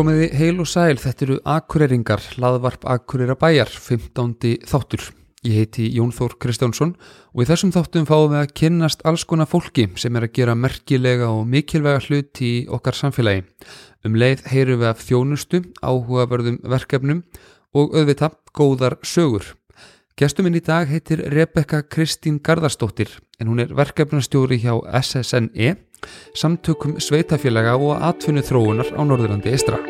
Komiði heil og sæl, þetta eru Akureyringar, laðvarp Akureyra bæjar, 15. þáttur. Ég heiti Jón Þór Kristjánsson og í þessum þáttum fáum við að kynnast alls konar fólki sem er að gera merkilega og mikilvæga hlut í okkar samfélagi. Um leið heyrum við af þjónustu, áhugaverðum verkefnum og auðvitað góðar sögur. Gestuminn í dag heitir Rebecca Kristín Garðarsdóttir en hún er verkefnastjóri hjá SSNE samtökum sveitafélaga og atfunnu þróunar á Norðurlandi Eistra.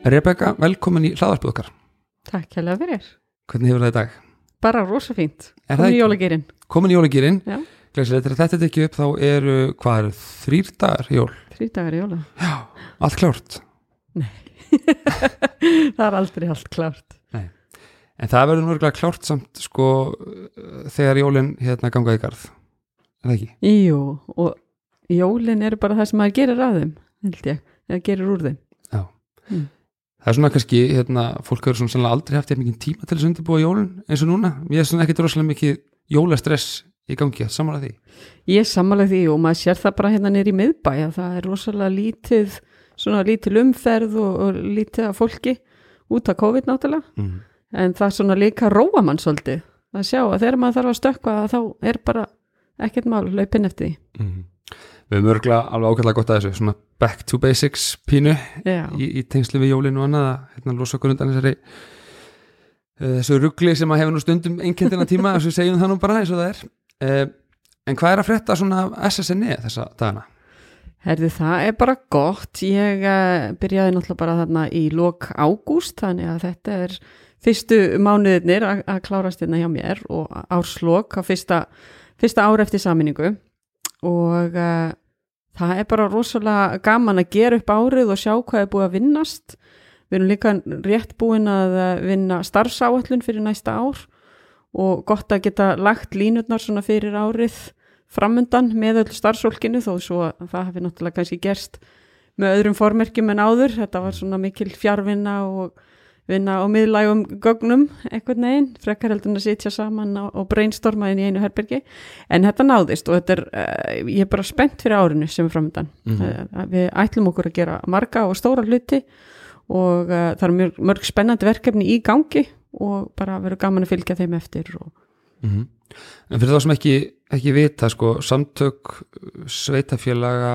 Rebecca, velkomin í hlaðarpið okkar. Takk hérlega fyrir. Hvernig hefur það í dag? Bara rosa fínt. Er Komin í jólagýrin. Komin í jólagýrin. Já. Glæsilegt, þegar þetta er ekki upp þá eru, hvað eru, þrýr dagar jól? Þrý dagar jóla. Já, allt klárt. það er aldrei allt klárt. En það verður nú klárt samt sko þegar jólinn hérna ganga í garð. Er það ekki? Jú, og jólin eru bara það sem maður gerir af þeim, held ég. Eða gerir úr þeim. Já. Mm. Það er svona kannski, hérna, fólk hefur svona sannlega aldrei haft mikið tíma til þess að undirbúa jólun eins og núna. Ég er svona ekkert rosalega mikið jólastress í gangi, samanlega því. Ég sammála því og maður sér það bara hérna niður í miðbæ að það er rosalega lítið, svona lítil umferð og, og lítið af fólki út af COVID náttúrulega. Mm. En það er svona líka róa mann svolítið að sjá að þegar maður þarf að stökkva þá er bara ekkert mál laupinn eftir því. Mm. Við höfum örgulega alveg ákveðlega gott að þessu, svona back to basics pínu í, í tengslu við jólinu og annað að hérna losa okkur undan þessari uh, þessu ruggli sem að hefur nú stundum einkendina tíma, að við segjum það nú bara eins og það er. Uh, en hvað er að frétta svona af SSNE þessa dagana? Herði, það er bara gott. Ég uh, byrjaði náttúrulega bara þarna í lok ágúst, þannig að þetta er fyrstu mánuðirnir að klárast hérna hjá mér og árslok á fyrsta, fyrsta ár eftir saminningu og uh, það er bara rosalega gaman að gera upp árið og sjá hvað er búið að vinnast. Við erum líka rétt búin að eh, vinna starfsáallun fyrir næsta ár og gott að geta lagt línutnar svona fyrir árið framundan með öll starfsfólkinu þó svo að það hefði náttúrulega kannski gerst með öðrum formerkjum en áður þetta var svona mikil fjárvinna og vinna á miðlægum gögnum einhvern veginn, frekar heldur en að sitja saman og, og brainstorma inn í einu herbergi. En þetta náðist og þetta er uh, ég er bara spennt fyrir árinu sem er framundan. Mhm. uh, við ætlum okkur að gera marga og stóra hluti og uh, það eru mörg, mörg spennandi verkefni í gangi og bara verður gaman að fylgja þeim eftir og Mm En fyrir þá sem ekki, ekki vita sko, samtök sveitafélaga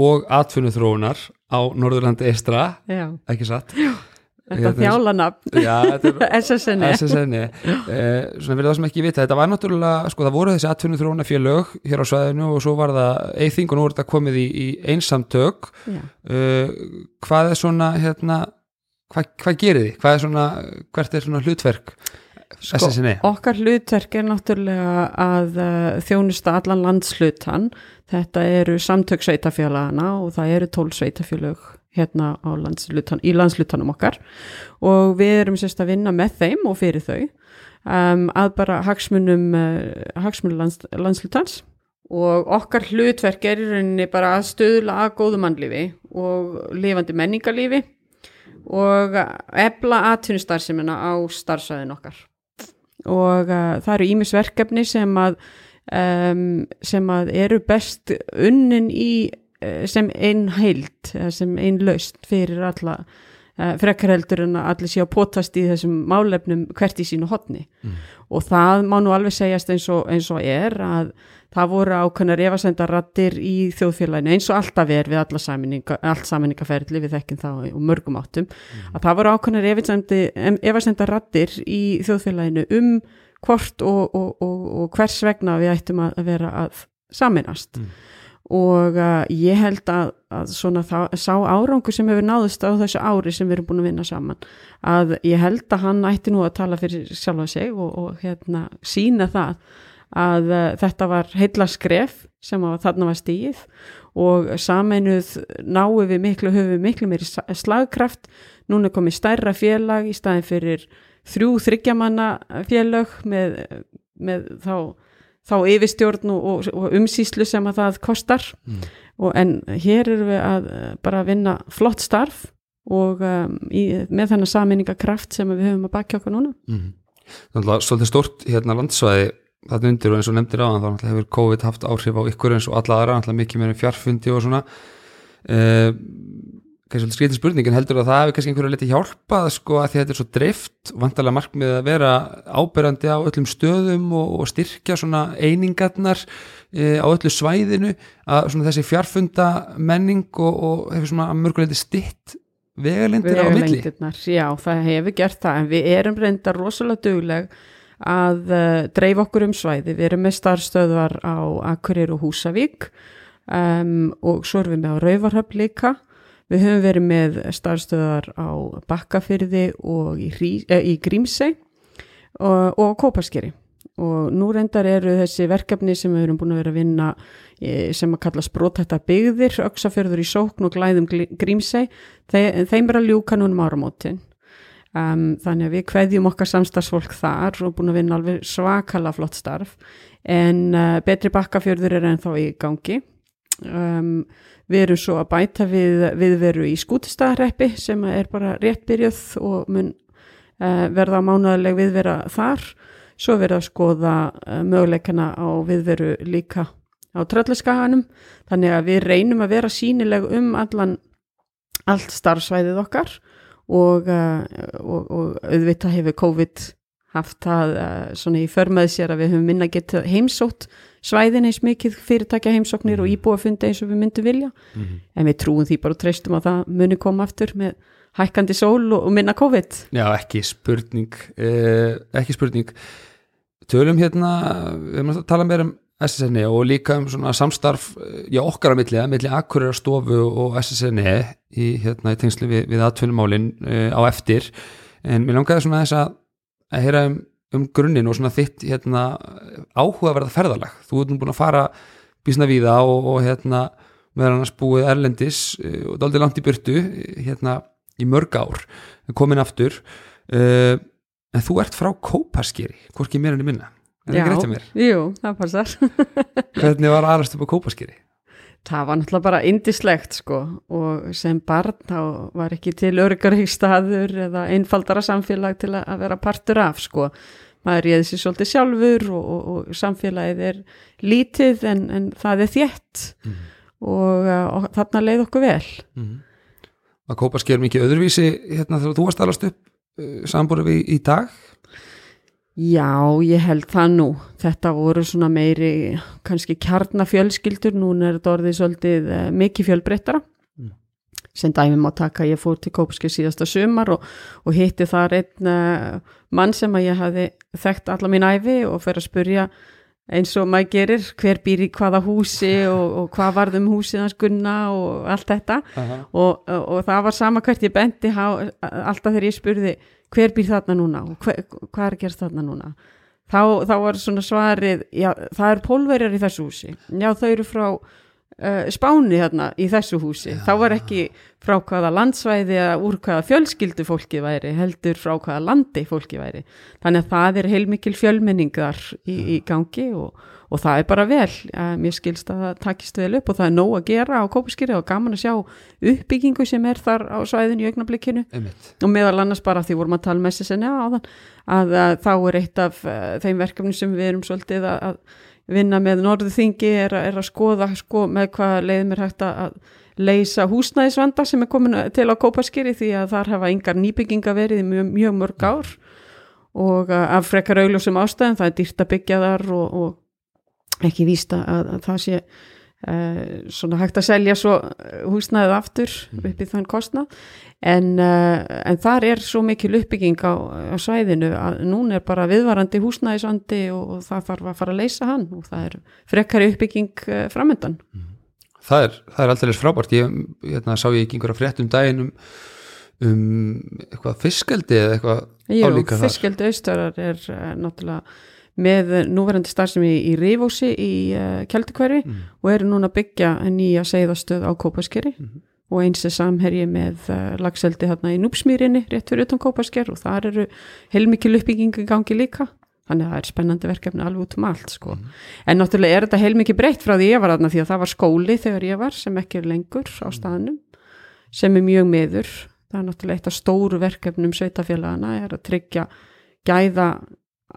og atfinnuþróunar á Norðurlandi Eistra, já, ekki satt? Já, þetta er SSN SSN eh, svona fyrir það sem ekki vita, þetta var náttúrulega sko það voru þessi atvinnuþróuna félög hér á svæðinu og svo var það eithing og nú er þetta komið í, í einsamtök. Uh, hvað er svona hérna, hvað, hvað gerir þið? Hvað er svona, hvert er svona hlutverk Sko, SSN? Okkar hlutverk er náttúrulega að uh, þjónusta allan landslutan. Þetta eru samtök sveitafélagana og það eru tól sveitafélög hérna landslutan, í landslutanum okkar. Og við erum sérst að vinna með þeim og fyrir þau um, að bara hagsmunum, uh, hagsmunum lands, landslutans. Og okkar hlutverk er í rauninni bara að stöðla að góðu mannlífi og lifandi menningarlífi og ebla atvinnustarfsemina á starfsæðin okkar. Og uh, það eru ímisverkefni sem að um, sem að eru best unnin í sem einn heild eða sem einn laust fyrir alla uh, frekar heldur en að allir sé að potast í þessum málefnum hvert í sínu hotni Mm. og það má nú alveg segjast eins og, eins og er að það voru ákveðnar efasendarattir í þjóðfélaginu eins og alltaf er við alla saminninga, allt saminningaferli við þekkjum það og mörgum áttum að það voru ákveðnar efasendarattir í þjóðfélaginu um hvort og, og, og, og hvers vegna við ættum að vera að saminast Mm. Og uh, ég held að, að svona það, sá árangur sem hefur náðust á þessu ári sem við erum búin að vinna saman að ég held að hann ætti nú að tala fyrir sjálfa sig og, og hérna sína það að uh, þetta var heilla skref sem að þarna var stíð og sameinuð náu við miklu, höfum við miklu meiri slagkraft, núna komið stærra félag í staðin fyrir þrjú þryggjamanna félag með, með þá þá yfirstjórn og, og, og umsýslu sem að það kostar Mm. og en hér erum við að eh, bara vinna flott starf og um, í, með þennan saminningakraft sem við höfum að bakja okkur núna Mm. Þannig að svolítið stort hérna landsvæði þarna undir og eins og nefndir á þá náttúrulega hefur COVID haft áhrif á ykkur eins og alla aðra, mikið meira um fjarfundi og svona uh, kannski skritin spurningin heldur að það hefur kannski einhverju liti hjálpað sko að þetta er svo dreift vantarlega markmið að vera áberandi á öllum stöðum og, og styrkja svona einingarnar uh, á öllu svæðinu að svona þessi fjarfunda menning og, og hefur svona mörguleiti stitt vegalindir á milli? Já, það hefur gert það en við erum reynda rosalega dugleg að uh, dreif okkur um svæði. Við erum með starfstöðvar á Akureyri og Húsavík um, og svo erum við með á Rauvarhöfn líka við höfum verið með starfstöðvar á Bakkafyrði og í, eh, í Grímsey og, og Kópaskeri. Og nú reyndar eru þessi verkefni sem við erum búin að vera að vinna eh, sem að kalla sprótætta byggðir, öksafjörður í sókn og glæðum Gl- Grímsey Þe, þeim er að ljúka núna um áramótin. Um, þannig að við kveðjum okkar samstarfsfólk þar og búin að vinna alveg svakala flott starf. En uh, betri bakkafjörður er ennþá í gangi. Um, við erum svo að bæta við viðveru í skútistæðarreppi sem er bara rétt byrjuð og mun uh, verða mánuðaleg viðvera þar. Svo verða að skoða uh, möguleikana á viðveru líka á tröllaskaganum. Þannig að við reynum að vera sínileg um allan allt starfsvæðið okkar og, uh, og, og auðvitað hefur COVID haft það svona í förmað sér að við höfum minna getið heimsótt svæðin eins mikið fyrirtækja heimsóknir og íbúafundi eins og við myndum vilja. Mhm. en við trúum því bara og treystum að það muni koma aftur með hækkandi sól og, minna COVID. Já, ekki spurning eh, ekki spurning. Tölum hérna, við erum að tala meira um SSNE og líka um svona samstarf eh, já, okkar á milli, að milli Akureyrar stofu og SSNE í, hérna, í tengslu við, við atvinnumálin eh, á eftir. En mér langaði svona þess að að heyra um, um grunninn og svona þitt hérna, áhugaverða ferðalag. Þú ert nú búin að fara bísna víða og, og hérna meðal annars búið Erlendis eh, og daldið langt í burtu eh, hérna í mörg ár komin aftur. Uh, en þú ert frá Kópaskeri hvorki mér enn í minna. Er það ekki rétt hjá mér? jú, það passar. Hvernig var aðrast upp á Kópaskeri? Það var náttúrulega bara indislegt sko og sem barn þá var ekki til örgari staður eða einfaldara samfélag til að að vera partur af sko. Maður réði sér svolítið sjálfur og, og, og samfélagið er lítið en, en það er þétt Mhm. og, uh, og þarna leið okkur vel. Mm. Var Kópaskeri mikið öðruvísi hérna þegar þú varst alast upp uh, sambúrið við í dag? Já, ég held það nú. Þetta voru svona meiri kannski kjarnafjölskyldur, núna er þetta orðið svolítið uh, mikið fjölbreyttara. Mm. Sem dæmi má taka, ég fór til Kópski síðasta sumar og, og hitti þar einn uh, mann sem að ég hafi þekkt alla mín æfi og fer að spurja eins og maður gerir, hver býr í hvaða húsi og, og hvað varð um húsið hans gunna og allt þetta Aha. og, og, og það var sama hvert ég benti há, alltaf þegar ég spurði hver býr þarna núna og hver, hvað er að gerast þarna núna? Þá, þá var svona svarið já, það eru pólverjar í þessu húsi. Já, þau eru frá uh, Spáni þarna í þessu húsi. Þá var ekki frá hvaða landsvæði eða úr hvaða fjölskyldu fólki væri heldur frá hvaða landi fólki væri. Þannig að það er heilmikil fjölmenningar í, í gangi og, og það er bara vel, mér skilst að það takist vel upp og það er nóg að gera á Kópaskýri og gaman að sjá uppbyggingu sem er þar á svæðinu í augnablikinu. Einmitt. og meðal annars bara því vorum að tala með SSN áðan að, að þá er eitt af uh, þeim verkefni sem við erum svolítið að, að vinna með Norðuþingi er, að- er að skoða sko, með hvað leiðum er hægt að, að leysa húsnæðisvanda sem er komin til á Kópaskýri því að þar hafa yngar nýbygginga verið í mjög, mjög mörg ár. Og uh, af frekar augljósum ástæðum það er dýrt að byggja þar og, og ekki vísta að, að það sé uh, svona hægt að selja svo uh, húsnæðið aftur upp í þann kostnað. En, uh, en þar er svo mikil uppbygging á, á svæðinu að núna er bara viðvarandi húsnæðisvandi og, og það þarf að fara að leysa hann og það er frekari uppbygging uh, framöndan. Það er, það er alltaf frábært. Ég hérna, sá ég ekki einhverja frétt um daginn um, um eitthvað fiskeldi eða eitthvað Jú, álíka þar? fiskjaldi austarar er náttúrulega með núverandi starfsemi í, Rífósi í uh, Kjaldikverfi Mm. og eru núna að byggja nýja segðastöð á Kópaskeri Mhm. og eins er samherji með uh, lagseldi hérna í Núpsmýrinni rétt fyrir utan Kópasker og þar eru heilmikil uppbygging í gangi líka þannig að það er spennandi verkefni alveg út um allt sko. en náttúrulega er þetta heilmikið breytt frá því ég var aðna því að það var skóli þegar ég var sem ekki er lengur á staðnum sem er mjög meður það er náttúrulega eitt af stóru verkefnum sveitafélagana er að tryggja gæða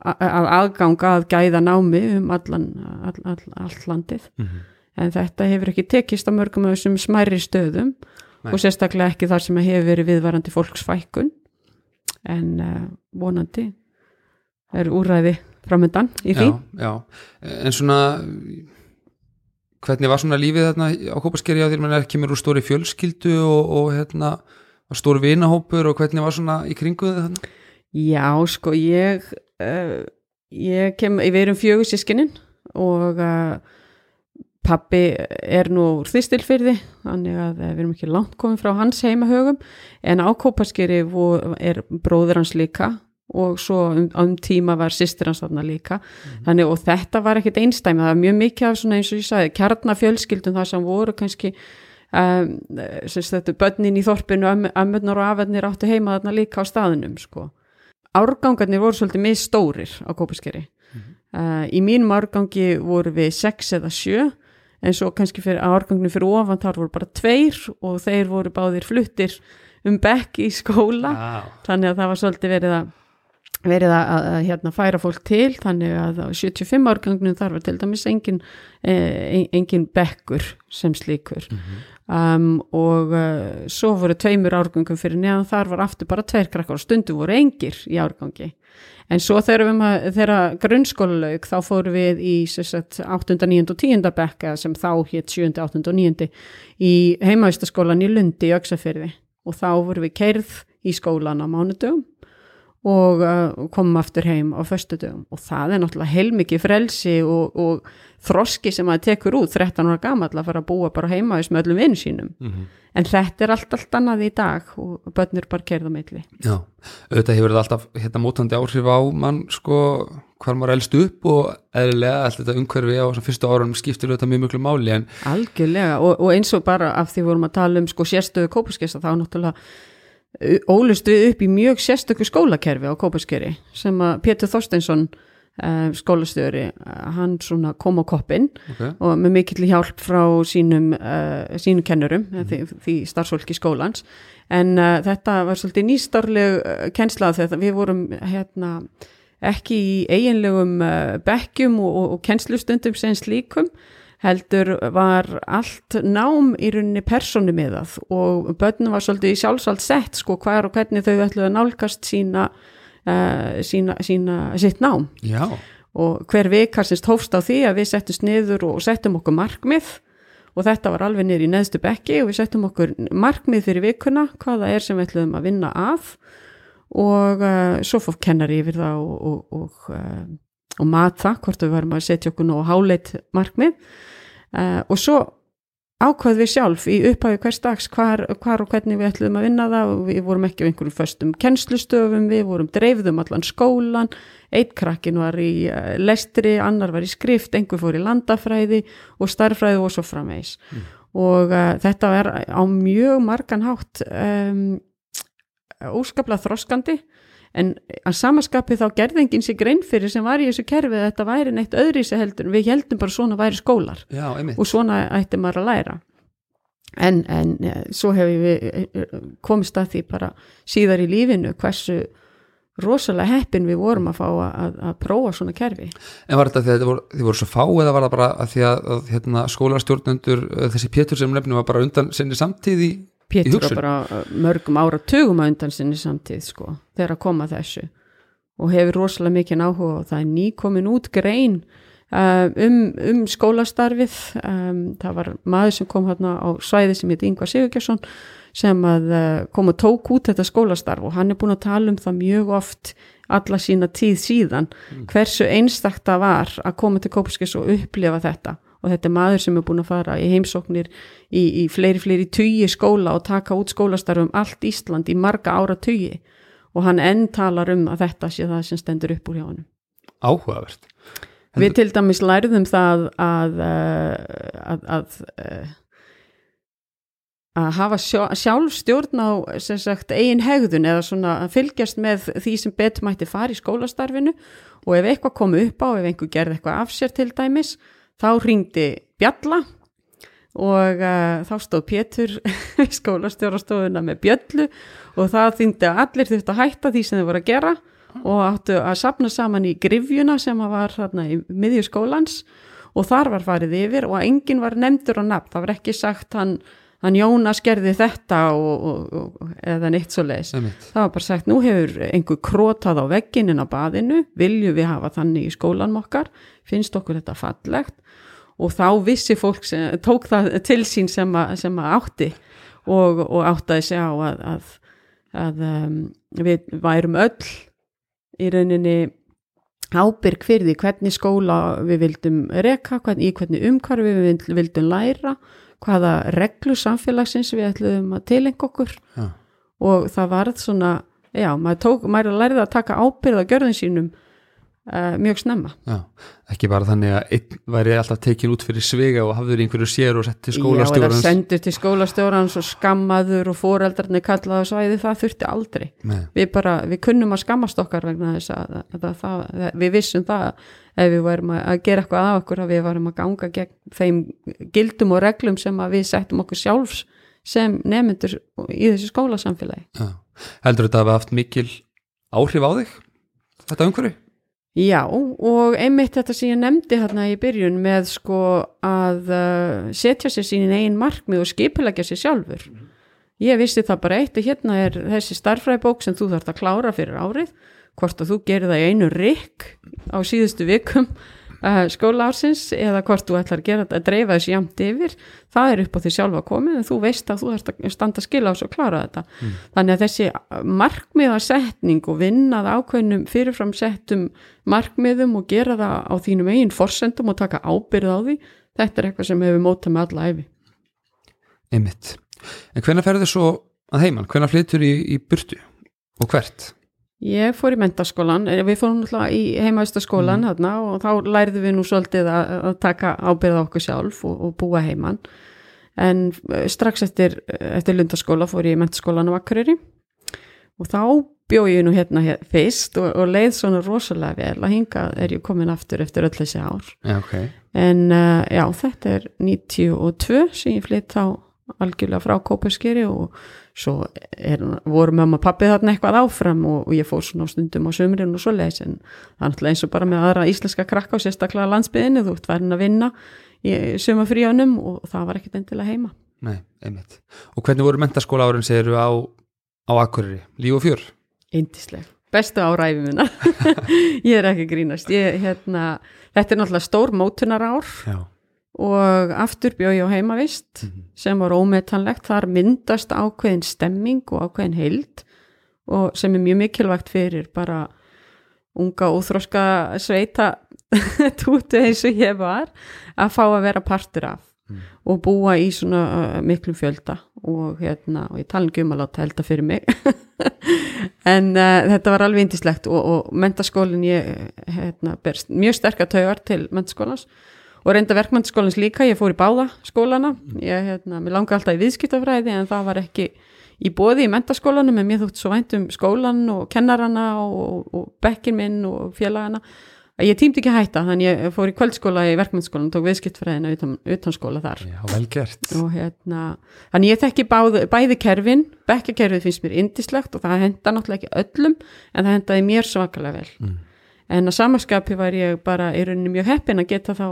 að aðganga að gæða námi um allan all, all, all landið mm -hmm. en þetta hefur ekki tekist á mörgum af þessum smæri stöðum Nei. og sérstaklega ekki þar sem hefur verið viðvarandi fólksfækkun en uh, vonandi er úræði framöndan í því já, já, en svona hvernig var svona lífið þarna á Kópaskeri á því að kemur úr stóri fjölskyldu og, og hérna stóri vinahópur og hvernig var svona í kringu þarna? Já, sko, ég uh, ég kem, við erum fjögur sískininn og uh, pappi er nú úr þýstilfyrði þannig að við erum ekki langt komið frá hans heimahögum en á Kópaskeri er bróður hans líka og svo um, um tíma var sýstir hans þarna líka mm. þannig og þetta var ekkit einstæmi það var mjög mikið af svona eins og ég sagði kjarnafjölskyldum það sem voru kannski um, þetta börnin í þorpinu ammurnar og afennir áttu heima þarna líka á staðinum sko. Árgangarnir voru svolítið mið stórir á Kópaskeri. Mm. uh, í mínum árgangi voru við sex eða sjö en svo kannski fyrir árganginu fyrir ofan þar voru bara tveir og þeir voru báðir fluttir um bekk í skóla. Wow. þannig að það var svolítið verið að verið að, að, að hérna, færa fólk til. Þannig að á 75 árgangnum þar var til dæmis engin, eh, engin bekkur sem slíkur um, og uh, svo voru tveimur árgangum fyrir neðan þar var aftur bara tveir krakkar og stundum voru engir í árgangi en svo þegar, við, maður- þegar grunnskólalaug þá fórum við í sagt, 8. 9. og 10. bekka sem þá hétt 7. 8. og 9. í heimavistaskólan í Lundi í Öksafyrði og þá vorum við keirð í skólan á mánudögum og uh, komum aftur heim á föstudögum. Og það er náttúrulega heilmikið frelsi og, og þroski sem að tekur út 13 ára gamall að fara að búa bara heima þess með öllum vinn sínum. Mhm. en þetta er allt, allt annað í dag og börnur bara kerða milli. Já, auðvitað hefur þetta alltaf hérna mótandi áhrif á mann sko hvar maður elst upp og eðlilega allt þetta umhverfi á þessum fyrstu árunum skiptir auðvitað mjög mjög máli en algjörlega og, og eins og bara af því vorum að tala um sko sérstöðu kópaskesta þá náttúrulega ólust við upp í mjög sérstöku skólakerfi á kópaskeri sem að Pétur Þorsteinsson uh, skólastjóri, uh, hann svona kom á koppinn okay. og með mikill hjálp frá sínum, uh, sínum kennurum, mm. því, því starfsfólki skólans en uh, þetta var svolítið nýstarleg kennsla þegar við vorum hérna ekki í eiginlegum uh, bekkjum og, og, og kennslustundum sem slíkum heldur var allt nám í rauninni persónumiðað og börnum var svolítið í sjálfsvald sett sko hvar og hvernig þau ætluðu að nálgast sína, uh, sína, sína sitt nám. Já, og hver vikar sem hófst á því að við settum sniður og settum okkur markmið og þetta var alveg niður í neðstu bekki og við settum okkur markmið fyrir vikuna hvaða er sem við ætlum að vinna af og uh, svo fór kennari yfir það og, og, og, uh, og mat það hvort við varum að setja okkur nú háleit markmið uh, og svo ákvað við sjálf í upphafi hvers dags hvar, hvar og hvernig við ætlum að vinna það og við vorum ekki á einhverjum föstum kennslustöfum, við vorum dreifðum allan skólan, eitt krakkin var í uh, lestri, annar var í skrift, einhver fór í landafræði og starffræði og svo framvegis. Og uh, þetta er á mjög margan hátt um, óskaplega þroskandi en að samaskapi þá gerði enginn sig grein fyrir sem var í þessu kerfi að þetta væri neitt öðri sem heldur, við heldum bara svona væri skólar. Já, og svona ætti maður að læra. En, en eh, svo hefur við eh, komist að því bara síðar í lífinu hversu rosalega heppin við vorum að fá að, að, prófa svona kerfi. En var þetta því að þið voru, þið voru svo fá eða var það bara að því að, að hérna, skólastjórnendur eh, þessi Pétur sem nefnum var bara undan sinni samtíð í, í Pétur hugsun bara uh, mörgum ára tugum að undan sinni samtíð sko, þegar að koma þessu. Og hefur rosalega mikið áhuga og það. Er nýkomin út grein uh, um, um skólastarfið. Um, það var maður sem kom hérna á svæði sem heit Ingvar Sigurgjarsson sem að uh, kom og tók út þetta skólastarf. Og hann er búin að tala um það mjög oft alla sína tíð síðan hversu einstakt það var að koma til Kópaskis og upplifa þetta og þetta er maður sem er búin að fara í heimsóknir í, í fleiri, fleiri tugi skóla og taka út skólastarfum allt Ísland í marga ára tugi og hann enn talar um að þetta sé það sem stendur upp úr hjá hann. áhugavert. Við til dæmis lærðum það að, uh, að, að uh, að hafa sjálf stjórn á sagt, eigin hegðun eða svona að fylgjast með því sem betur mætti fara í skólastarfinu. Og ef eitthvað kom upp á, ef einhver gerði eitthvað af sér til dæmis, þá ringdi Bjalla og uh, þá stóð Pétur í skólastjórastofuna með Bjöllu og það þýndi að allir þurfti að hætta því sem þau voru að gera og áttu að sapna saman í grifjuna sem var þarna í miðjurskólans og þar var farið yfir og enginn var nefndur á nafn, það var ekki sagt hann hann Jónas gerði þetta og, og, og, eða neitt svo leiðis það var bara sagt, nú hefur einhver krótað á vegginin á baðinu, viljum við hafa þannig í skólanum okkar, finnst okkur þetta fallegt og þá vissi fólk sem tók það til sín sem, a, sem að átti og áttaði sig á að, að, að um, við værum öll í rauninni ábyrg fyrir því hvernig skóla við vildum reka, hvern, í hvernig umhverfi við vildum læra hvaða reglu samfélagsins við ætlum að tilengja okkur ja. og það varð svona, já, maður, tók, maður lærði að taka ábyrða gjörðin sínum uh, mjög snemma. Já, ekki bara þannig að einn væri alltaf tekin út fyrir svega og hafður einhverju sér og sett til skólastjórans. Já, eða sendur til skólastjórans og skammaður og fóreldarnir kallaði svæði, það þurfti aldrei. Nei. Við bara, við kunnum að skammast okkar vegna þess að, að, að það, við vissum það að ef við varum að gera eitthvað af okkur að við varum að ganga gegn þeim gildum og reglum sem við settum okkur sjálfs sem nefnendur í þessu skólasamfélagi Já. Heldur þetta að hafa haft mikil áhrif á þig þetta umhverju? Já og einmitt þetta sem ég nefndi hérna í byrjun með sko að uh, setja sér sín einn markmið og skipilegja sér sjálfur. Ég vissi það bara eitt og hérna er þessi starfræðbók sem þú þarfst að klára fyrir árið hvort að þú gerir það í einu rikk á síðustu vikum uh, skóla ársins eða hvort þú ætlar að gera þetta að dreifa þessu jamt yfir það er upp á því sjálfa komið en þú veist að þú þarfst að standa skila á þessu og klára þetta mm. þannig að þessi markmiðasetning og vinnað ákveðnum fyrirfram settum markmiðum og gera það á þínum eigin forsendum og taka ábyrð á því þetta er eitthvað sem hefur mótað með alla æfi Einmitt. En hvenna ferður þið svo að heimann? Hvenna flyttur í, í burtu og hvert? Ég fór í mentaskólan, eh, við fórum náttúrulega í heimavistaskólan mm. þarna og þá lærðum við nú svolítið að, að taka ábyrða okkur sjálf og, og búa heimann en eh, strax eftir, eftir lundaskóla fór ég í mentaskólan á Akureyri og þá bjóð ég nú hérna hér fyrst og, og leið svona rosalega vel að hinga er ég komin aftur eftir öll þessi ár ja, okay. en uh, já þetta er 92 sem ég flytt á algjörlega frá Kóperskeri og svo er, voru mamma og pappi þarna eitthvað áfram og, og ég fór svona stundum á sömurinn og svo leiðis en það náttúrulega eins og bara með aðra íslenska krakka og sérstaklega landsbyðinu þú ert verðin að vinna í sömafríanum og það var ekkert endilega heima Nei, einmitt. Og hvernig voru mentaskóla árin segiru á, á Akureyri? Líf og fjör? Indisleg, bestu áræfi minna ég er ekki grínast ég, hérna, þetta er náttúrulega stór mótunar ár Já og aftur bjóð ég á heimavist mm -hmm. sem var ómetanlegt, þar myndast ákveðin stemming og ákveðin heild og sem er mjög mikilvægt fyrir bara unga úþróska sveita tútu eins og ég var að fá að vera partur af mm. og búa í svona uh, miklum fjölda og hérna og ég tala ekki um að láta helda fyrir mig en uh, þetta var alveg indislegt og, og mentaskólinn ég hérna, berst mjög sterkar taugar til mentaskólans og reynda verkmyndaskólans líka, ég fór í báða skólana, ég hérna, langi alltaf í viðskiptafræði en það var ekki í bóði í mentaskólanum en mér þútt svo vænt um skólan og kennarana og, og bekkin minn og félagana að ég tímdi ekki hætta. Þannig ég fór í kvöldskóla í verkmyndaskólan og tók viðskiptafræðina utan, utan skóla þar. Já, vel gert. Og hérna, þannig ég þekki báð, bæði kerfin, bekkakerfið finnst mér indislegt og það henda náttúrulega ekki öllum en það hendaði mér svakalega vel. Mm. en að samanskapi var ég bara í rauninni mjög heppin að geta þá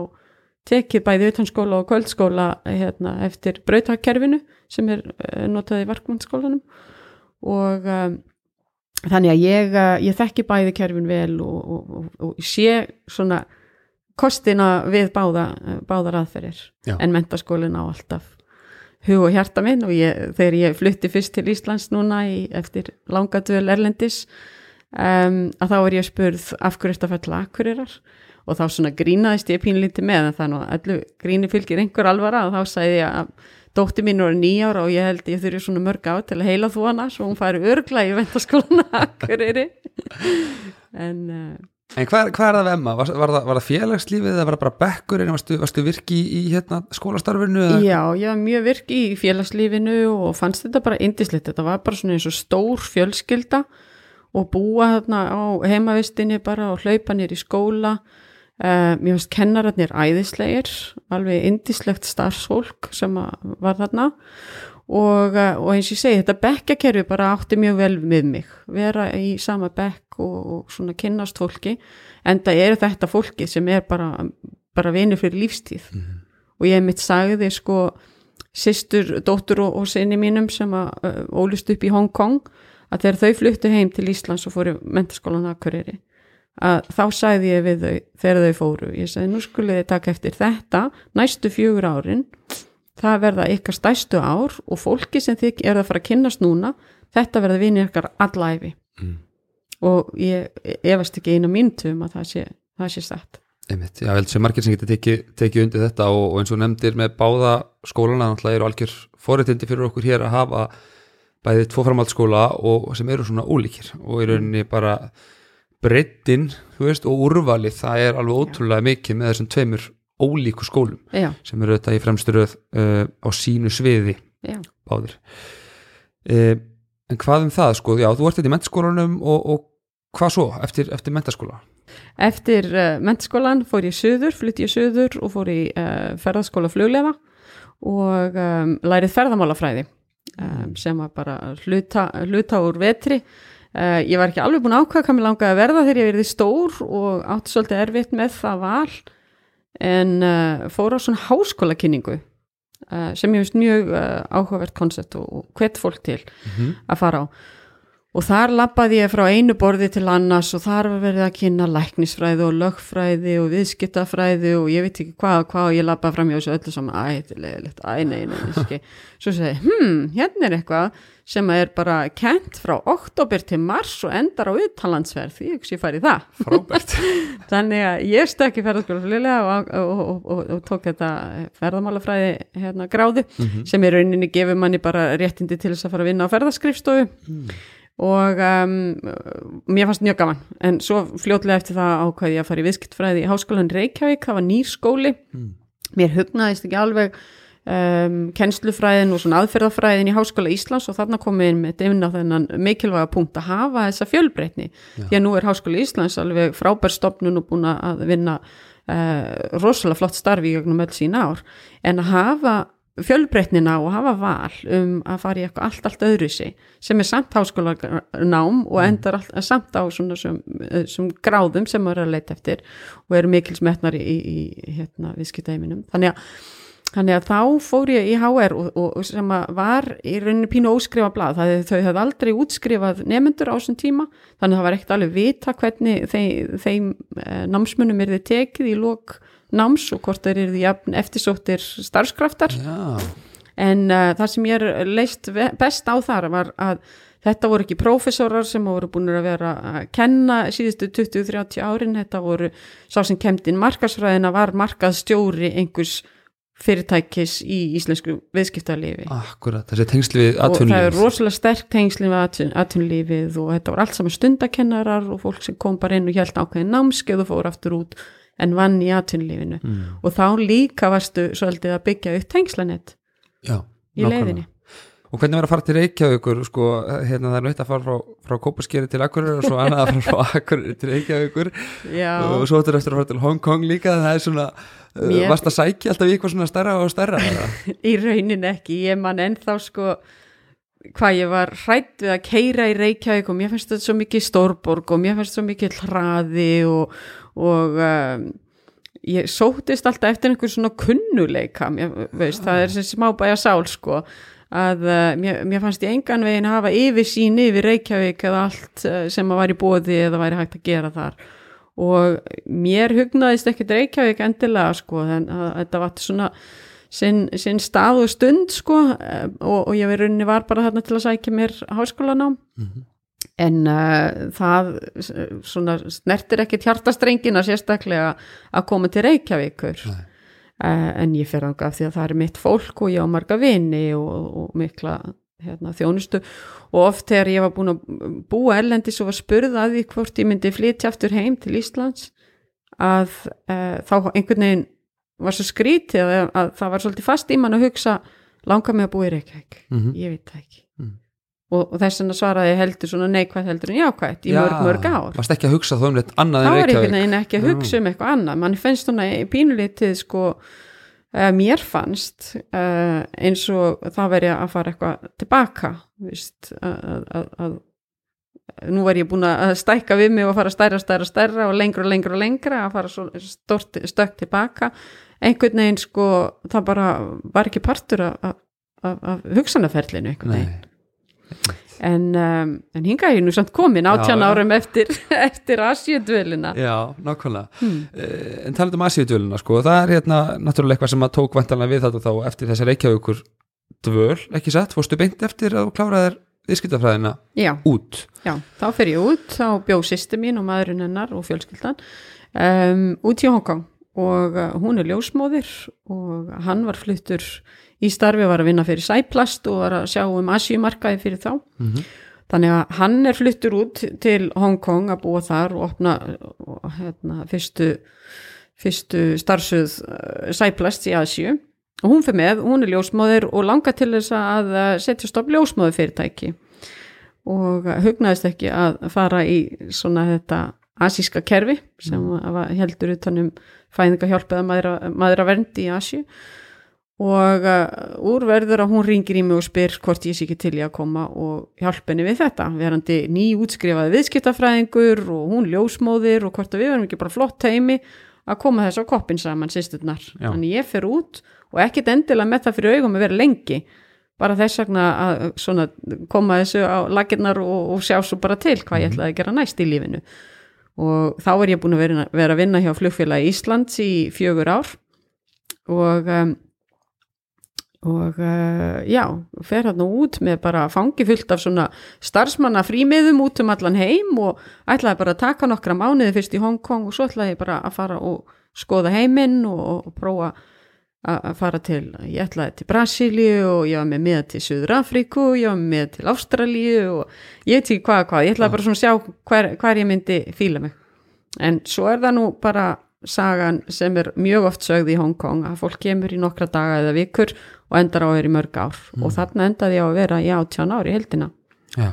tekið bæði utanskóla og kvöldskóla hérna, eftir brautakkerfinu sem er uh, notað í varkmannskólanum og um, þannig að ég, uh, ég þekki bæði kerfin vel og, og, og, og sé svona kostina við báða, báðar aðferðir Já. en mentaskólin á alltaf hug og hjarta minn og ég, þegar ég flutti fyrst til Íslands núna í, eftir langadvöl Erlendis um, að þá er ég spurð af hverju þetta falla akkurirar og þá svona grínaðist ég pínlítið með en þannig að allu gríni fylgir einhver alvara og þá sagði ég að dótti mín voru nýjára og ég held ég þurfi svona mörg á til að heila þú hana svo hún færi örgla í er en uh, En hvað, hvað er það við Emma? Var, var, var það félagslífið eða var það bara bekkur en varstu, varstu virki í, í hérna, skólastarfinu? Eða? Já, ég var mjög virk í félagslífinu og fannst þetta bara indislegt. Þetta var bara svona eins og stór fjölskylda og búa þarna á heimavistinni bara og hlaupa nýr í skóla. Uh, mér finnst kennararnir æðislegir, alveg indislegt starfsfólk sem var þarna. Og, uh, og eins og ég segi þetta bekkakerfi bara átti mjög vel við mig. Vera í sama bekk og, og svona kynnast fólki en það er þetta fólki sem er bara, bara vinur fyrir lífstíð. Mm -hmm. og ég mitt sagði sko sýstur, dóttur og, og sinni mínum sem að uh, ólust upp í Hong Kong að þegar þau fluttu heim til Íslands og fóru mentaskólan Akureyri að þá sagði ég við þau þegar þau fóru, ég sagði nú skulle þið taka eftir þetta næstu fjögur árin. Það verða ykkar stæstu ár og fólki sem þið er að fara að kynast núna þetta verða vinið ykkar allæfi mm. og ég efast ekki eina mínutum að það sé, það sé satt. Einmitt, Já, vel sem margir sem getur tekið teki undir þetta og, og eins og nefndir með báða skólana, þannig að eru algjör forréttindi fyrir okkur hér að hafa bæðið tvo framhaldsskóla og sem eru svona ólíkir og í rauninni bara breyttin, þú veist, og úrvalið það er alveg ótrúlega mikið með þessum tveimur ólíku skólum Já. sem eru þetta í fremsturöð uh, á sínu sviði Já. báðir uh, en hvað um það sko, já þú ert þetta í mentaskólanum og, og hvað svo eftir, eftir mentaskóla? Eftir uh, mentaskólan fór ég söður, flytti ég söður og fór í uh, ferðarskóla fluglefa og um, lærið ferðamálafræði um, sem var bara hluta, hluta úr vetri Uh, ég var ekki alveg búin að ákvæða hvað mér langaði að verða þegar ég verði stór og átti svolítið erfitt með það val en uh, fór á svona háskóla kynningu uh, sem ég finnst mjög áhugavert koncept og, og hvert fólk til mm -hmm. að fara á og þar lappaði ég frá einu borði til annars og þar var verið að kynna læknisfræði og lögfræði og viðskiptafræði og ég veit ekki hvað og hvað og ég lappaði fram hjá þessu öllu saman. Æ, þetta er leðilegt, æ, nei, nei, svo segi, hm, hérna er eitthvað sem er bara kent frá oktober til mars og endar á uttalandsverð því ekki sé farið það. Frábært. Þannig að ég stökki ferðarskóla flilega og, og, og, og tók þetta ferðarmálafræði hérna, gráði mm -hmm. sem í rauninni gefur manni bara réttindi til þess að fara að vinna á ferðarskrifstofu mm. Og um, mér fannst mjög gaman. En svo fljótlega eftir það ákvæði ég að fara í viðskiptfræði í Háskólan Reykjavík. Það var nýr skóli. Mm. mér hugnaðist ekki alveg Um, kennslufræðin og svona aðferðafræðin í Háskóla Íslands og þarna komum við inn með deimna þennan mikilvæga punkt að hafa þessa fjölbreytni. Já. því að nú er Háskóla Íslands alveg frábærstofnun og búin að vinna uh, rosalega flott starfi í gegnum öll sín ár. En að hafa fjölbreytnina og hafa val um að fara í eitthvað allt, allt öðru sig sem er samt háskóla nám og mm. endar allt, samt á svona sem, sem gráðum sem maður er að leita eftir og eru mikilsmetnar í, í, í hérna, viðskiptæminum þannig að Þannig að þá fór ég í HR og, og sem var í rauninu pínu óskrifa blad, það, þau hefði aldrei útskrifað nefnendur á þessum tíma, þannig að það var ekkert alveg vita hvernig þeim, þeim eh, námsmunum er þið tekið í lók náms og hvort þeir eru því eftirsóttir starfskraftar. Já. En uh, það sem ég er leist best á þar var að þetta voru ekki prófessorar sem voru búin að vera að kenna síðustu 20-30 árin, þetta voru sá sem kemdinn markasfræðina var markaðstjóri einhvers fyrirtækis í íslensku viðskiptarlifi Akkurat, þessi tengsli við atvinnulífið og það er rosalega sterk tengsli við atvinnulífið og þetta var allt saman stundakennarar og fólk sem kom bara inn og held ákveðin námskeið og fór aftur út en vann í atvinnulífinu mm. og þá líka varstu svolítið að byggja upp tengslanett í leiðinni Og hvernig verður að fara til Reykjavíkur sko, hérna það er náttúrulega að fara frá, frá Kópaskeri til Akureyri og svo annað að fara frá Akureyri til Reykjavíkur Já. og svo ættur eftir að fara til Hongkong líka það er svona Mér... Varst að sækja alltaf í eitthvað svona starra og starra? í raunin ekki, ég man ennþá sko hvað ég var hrætt við að keira í Reykjavík og mér finnst þetta svo mikið stórborg og mér finnst þetta svo mikið hraði og, og um, ég sótist alltaf eftir einhver svona kunnuleika mér, veist, það er sem smábæja sál sko að uh, mér, mér fannst ég engan veginn að hafa yfir sín yfir Reykjavík eða allt uh, sem að var í bóði eða væri hægt að gera þar. Og mér hugnaðist ekkert Reykjavík endilega sko en þetta var svona sinn, sinn stað og stund sko og, og ég verið rauninni var bara þarna til að sækja mér háskólanám. Mm -hmm. en uh, það svona snertir ekkert hjartastrengina sérstaklega að koma til Reykjavíkur. Uh, en ég fer ánga af því að það er mitt fólk og ég á marga vini og, og mikla hérna, þjónustu. Og oft þegar ég var búin að búa erlendis og var spurð að því hvort ég myndi flytja aftur heim til Íslands að uh, þá einhvern veginn var svo skrítið að, að það var svolítið fast í mann að hugsa langar mig að búa í Reykjavík? Mhm. ég veit það ekki. Mhm. og, og þess vegna svaraði ég heldur svona neikvægt heldur en jákvægt í mörg mörg ár. varst ekki að hugsa þó um neitt annað þá en er einhvern Reykjavík? veginn ekki að Já. hugsa um eitthvað annað. Mann finnst svona í pínulítið sko uh, mér fannst uh, eins og það veri að fara eitthvað tilbaka víst, að, að, að nú var ég búin að stækka við mig og fara stærra, stærra, stærra og lengra og lengra og lengra að fara stort, stökk tilbaka einhvern veginn sko það bara var ekki partur af, af, af, af hugsanaferlinu einhvern veginn. En, um, en hinga ég nú samt komin já. árum eftir, eftir Asíudvölina. Já, nákvæmlega. Hmm. Eh, En talað um Asíudvöluna sko, það er hérna náttúrulega eitthvað sem að tók vantanlega við þetta þá eftir þessa Reykjavíkur dvöl, ekki satt, fórstu beint eftir að þú kláraðir viðskiptafræðina út? Já, þá fer ég út þá bjó sýstu mín og maðurinn hennar og fjölskyldan um, út í Hongkong og uh, hún er ljósmóðir og hann var fluttur í starfi, var að vinna fyrir Sæplast og var að sjá um Asíumarkaði fyrir þá. Mm þannig að hann er fluttur út til Hongkong að búa þar og opna og, hérna, fyrstu fyrstu starfsuð uh, Sæplast í Asíu. Og hún fyrir með, hún er ljósmóðir og langar til þess að uh, setja stopp ljósmóður fyrirtæki og hugnaðist ekki að fara í svona þetta asíska kerfi sem mm. heldur utanum fæðingahjálp eða maðra, maðra verndi í Asíu. Og uh, úr verður að hún ringir í mig og spyr hvort ég sé ekki til í að koma og hjálpa henni við þetta. Verandi ný útskrifaði viðskiptafræðingur og hún ljósmóðir og hvort að við verum ekki bara flott heimi að koma þess á koppin saman sýsturnar þannig ég fer út og ekkit endilega með það fyrir augum að vera lengi. Bara þess vegna að svona, koma þessu á lakirnar og, og sjá svo bara til hvað ég ætlaði að gera næst í lífinu og þá er ég búin að vera, vera að vinna hjá flugfélagi Íslands í fjögur ár. Og um, og uh, já, fer hann út með bara fangi fullt af svona starfsmanna frímiðum út um allan heim og ætlaði bara að taka nokkra mánuði fyrst í Hong Kong og svo ætlaði ég bara að fara og skoða heiminn og, og prófa að fara til, ég ætlaði til Brasilíu og ég var með með til Suður Afríku og ég var með til Ástralíu og ég ekki hvað hvað, ég ætlaði bara svona að sjá hver, hver ég myndi fíla mig. En svo er það nú bara sagan sem er mjög oft sögð í Hong Kong að fólk kemur í nokkra daga eða vikur og endar á að vera í mörg ár. Og þarna endaði ég á að vera í átján ár í heldina Já.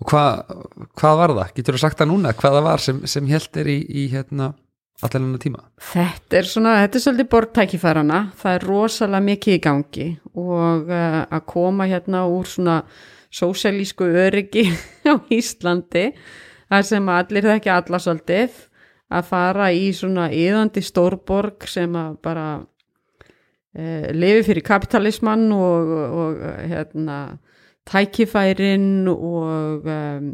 Og hvað, hvað var það? Getur þú sagt það núna? Hvað það var sem, sem held er í, í hérna allan hennar tíma? Þetta er svona, þetta er svolítið borgtækifærana, það er rosalega mikið í gangi og uh, að koma hérna úr svona sósælísku öryggi á Íslandi, þar sem allir það ekki alla svolítið, að fara í svona yðandi stórborg sem að bara uh, lifi fyrir kapitalismann og, og hérna tækifærin og um,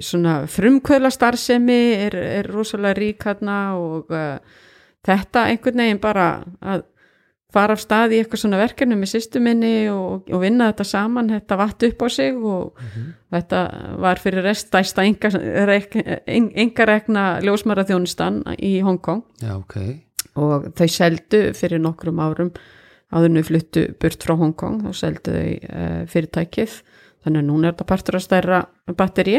svona frumkvöla starfsemi er, er rosalega rík hérna og uh, þetta einhvern veginn bara að fara af stað í eitthvað svona verkefni með sýstuminni og, og vinna þetta saman, þetta vatt upp á sig og þetta var fyrir restæsta engarekna ljósmaraþjónustan í Hongkong Já, ok. Og þau seldu fyrir nokkrum árum áðurnu fluttu burt frá Hongkong þá seldu þau uh, fyrirtækið þannig að núna er þetta partur að stærra batteri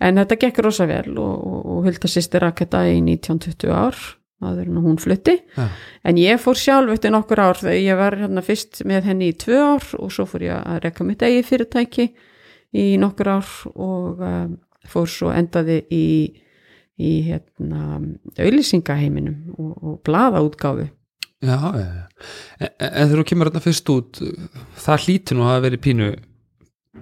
en þetta gekk rosa vel og, og, og Hulda sýstir raketa í 1920 ár áður en hún flutti. Já, en ég fór sjálf eftir nokkur ár þegar ég var hérna fyrst með henni í tvö ár og svo fór ég að rekka mitt eigi fyrirtæki í nokkur ár og um, fór svo endaði í, í hérna auðlýsingaheiminum og, og blaðaútgáfu. Já, já, já. En, en þegar þú kemur þarna fyrst út það hlýtur nú að verið pínu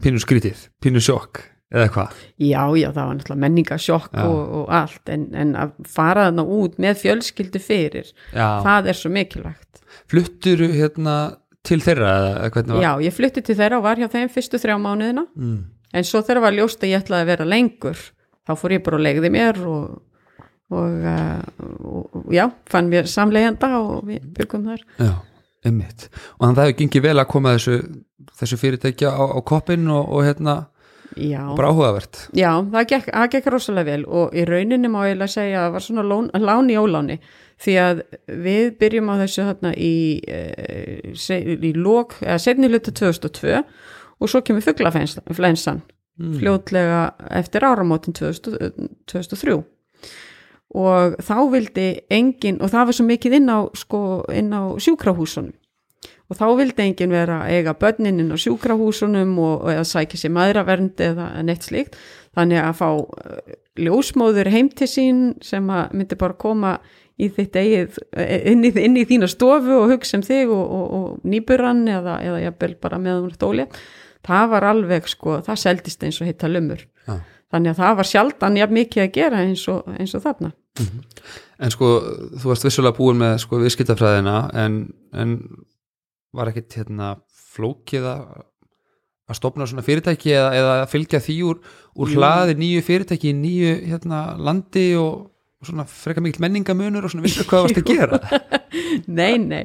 pínu skrítið, pínu sjokk eða hvað? Já, já, það var náttúrulega menningasjokk og, og allt en, en að fara þarna út með fjölskyldu fyrir Já, það er svo mikilvægt. Fluttur hérna til þeirra eða hvernig var? Já, ég flutti til þeirra og var hjá þeim fyrstu þrjá mánuðina. Mm. en svo þegar var ljóst að ég ætlaði að vera lengur þá fór ég bara og legði mér og, og, uh, og, og já, fann mér samleigjanda og við byggum þar. Já, einmitt. Og þannig að það hefur gengið vel að koma þessu þessu fyrirtækja á, á koppin og, og hérna Já, og bara áhugavert. Já það, gekk, það gekk rosalega vel og í rauninni má ég segja að það var svona lón, lán í óláni. Því að við byrjum á þessu þarna í, e, í lók, eða setni hluta 2002 og svo kemur fugglaflensan Mm. fljótlega eftir áramótin 2000, 2003 og þá vildi engin, og það var svo mikið inn á, sko, á sjúkrahúsunum. Og þá vildi engin vera að eiga börnin inn á sjúkrahúsunum og, og eða sækja sér maðuravernd eða neitt slíkt. Þannig að fá uh, ljósmóður heim til sín sem að myndi bara koma í þitt eigið inn í, inn í þína stofu og hugsa um þig og, og, og nýburann eða, eða bara með hún stóli það var alveg sko, það seldist eins og hitta lumur Já. Þannig að það var sjaldan jafn mikið að gera eins og, eins og þarna. En sko, þú varst vissulega búin með sko viðskiptafræðina en, en var ekkit hérna flókið að að stopna svona fyrirtæki eða, eða fylgja því úr, úr hlaði nýju fyrirtæki í nýju hérna, landi og svona freka mikill menningamunur og svona vissur hvað varst að gera Nei, nei,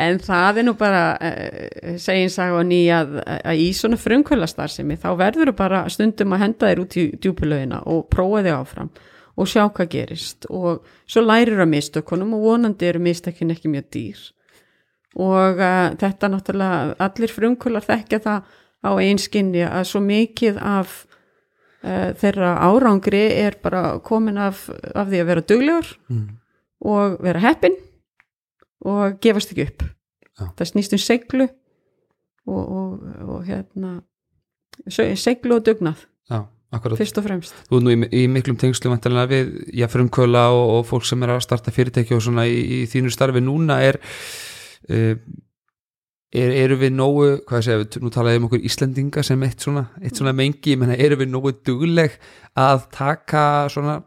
en það er nú bara uh, seginsag og ný að, að í svona frumkvölastarðsemi þá verður þú bara stundum að henda þér út í djúpulögina og prófa þig áfram og sjá hvað gerist. Og svo lærir að mistökunum og vonandi eru mistökin ekki mjög dýr. Og uh, þetta náttúrulega allir frumkvölar þekkja það á einskinni að svo mikið af uh, þeirra árangri er bara komin af, af því að vera duglegur mm. og vera heppin og gefast ekki upp. Já. það snýst um seglu og, og, og hérna se- seglu og dugnað. Já, fyrst og fremst. Þú er nú í, í miklum tengslu við frumkvöla og, og fólk sem er að starta fyrirtæki og svona í, í þínu starfi. Núna er, uh, er eru við nógu, hvað við, nú talaði um okkur Íslendinga sem eitt svona, eitt svona mengi, menna eru við nógu dugleg að taka svona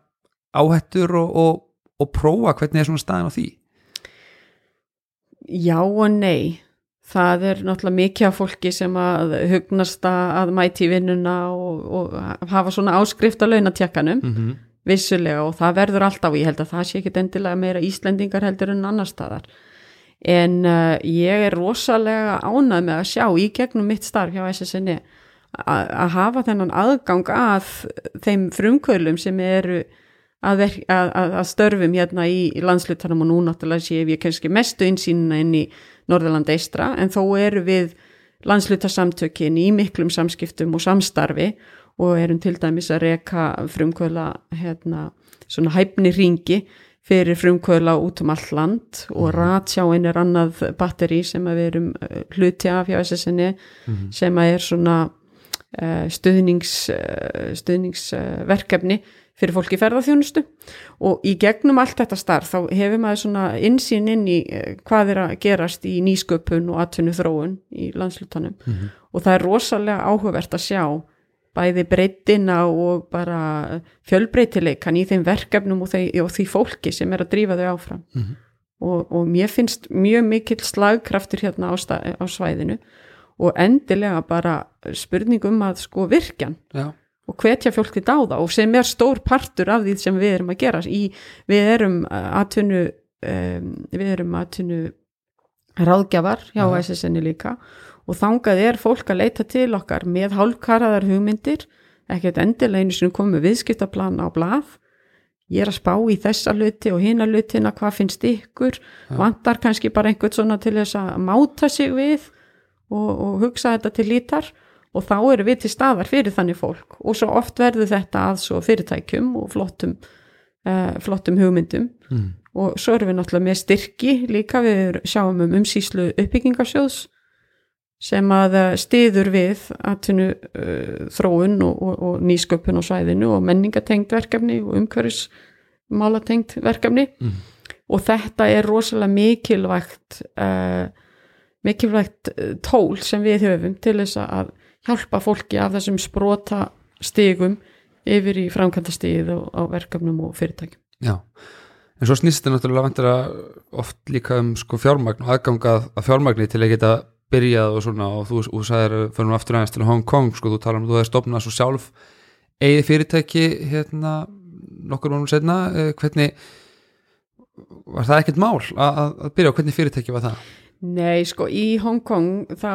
áhættur og, og, og prófa? Hvernig er svona staðin á því já og nei. Það er náttúrulega mikið af fólki sem að hugnast að að mæti vinnuna og, og hafa svona áskrift á launatjakkanum. Mm -hmm. vissulega og það verður alltaf og ég held að það sé ekki endilega meira Íslendingar heldur en annar staðar. En uh, ég er rosalega ánað með að sjá í gegnum mitt starf hjá SSNI að að hafa þennan aðgang að þeim frumkvölum sem eru að, ver, að, að, að störfum hérna í, í landslutanum og nú náttúrulega sé ég kannski mestu insýnina inn í Norðurland eistra en þó eru við landslutasamtökin í miklum samskiptum og samstarfi og erum til dæmis að reka frumkvöla hérna, svona hæfni ringi fyrir frumkvöla út um allt land og ratsjáin er annað batteri sem við erum eh, hluti af hjá SSNI sem að er svona uh, stuðnings, uh, stuðningsverkefni fyrir fólki í ferðarþjónustu og í gegnum allt þetta starf þá hefur maður svona insýn inn í eh, hvað er að gerast í nýsköpun og atvinnu þróun í landslutanum og það er rosalega áhugavert að sjá bæði breytina og bara fjölbreytileikan í þeim verkefnum og, þeim, og því fólki sem er að drífa þau áfram. Og, og mér finnst mjög mikill slagkraftur hérna á, sta, á svæðinu. Og endilega bara spurning um að sko virkjan. Já, og hvetja fólk til dáða og sem er stór partur af því sem við erum að gera. Í, við erum atvinnu um, við erum atvinnu ráðgjafar hjá Já. SSN líka og þangað er fólk að leita til okkar með hálfkaraðar hugmyndir ekkert endilega einu sem komið viðskiptaplan á blað. Ég er að spá í þessa luti og hina lutina hvað finnst ykkur? Vantar kannski bara einhvern svona til þess að máta sig við og, og hugsa þetta til lítar og þá eru við til staðar fyrir þannig fólk og svo oft verður þetta að svo fyrirtækjum og flottum, uh, flottum hugmyndum mm. og svo erum við náttúrulega með styrki líka við sjáum um umsýslu uppbyggingarsjóðs sem að eh, styður við atvinnu uh, þróun og, og, og nýsköpun á svæðinu og menningatengt verkefni og umhverfis málatengt verkefni Mm. og þetta er rosalega mikilvægt uh, mikilvægt tól sem við höfum til þess að hjálpa fólki af þessum sprota stigum yfir í framkvæmda stigið á, verkefnum og fyrirtækjum. Já, en svo snýst þetta náttúrulega vantur að oft líka um sko fjármagn og aðgangað að fjármagni til að geta byrjað og svona og þú, þú sagðir fyrir nú aftur aðeins til Hong Kong sko, þú talar um að þú hefði stopnað svo sjálf eigið fyrirtæki hérna nokkur mánu setna, eh, hvernig var það ekkert mál að- að byrja og hvernig fyrirtæki var það? Nei, sko, í Hongkong þá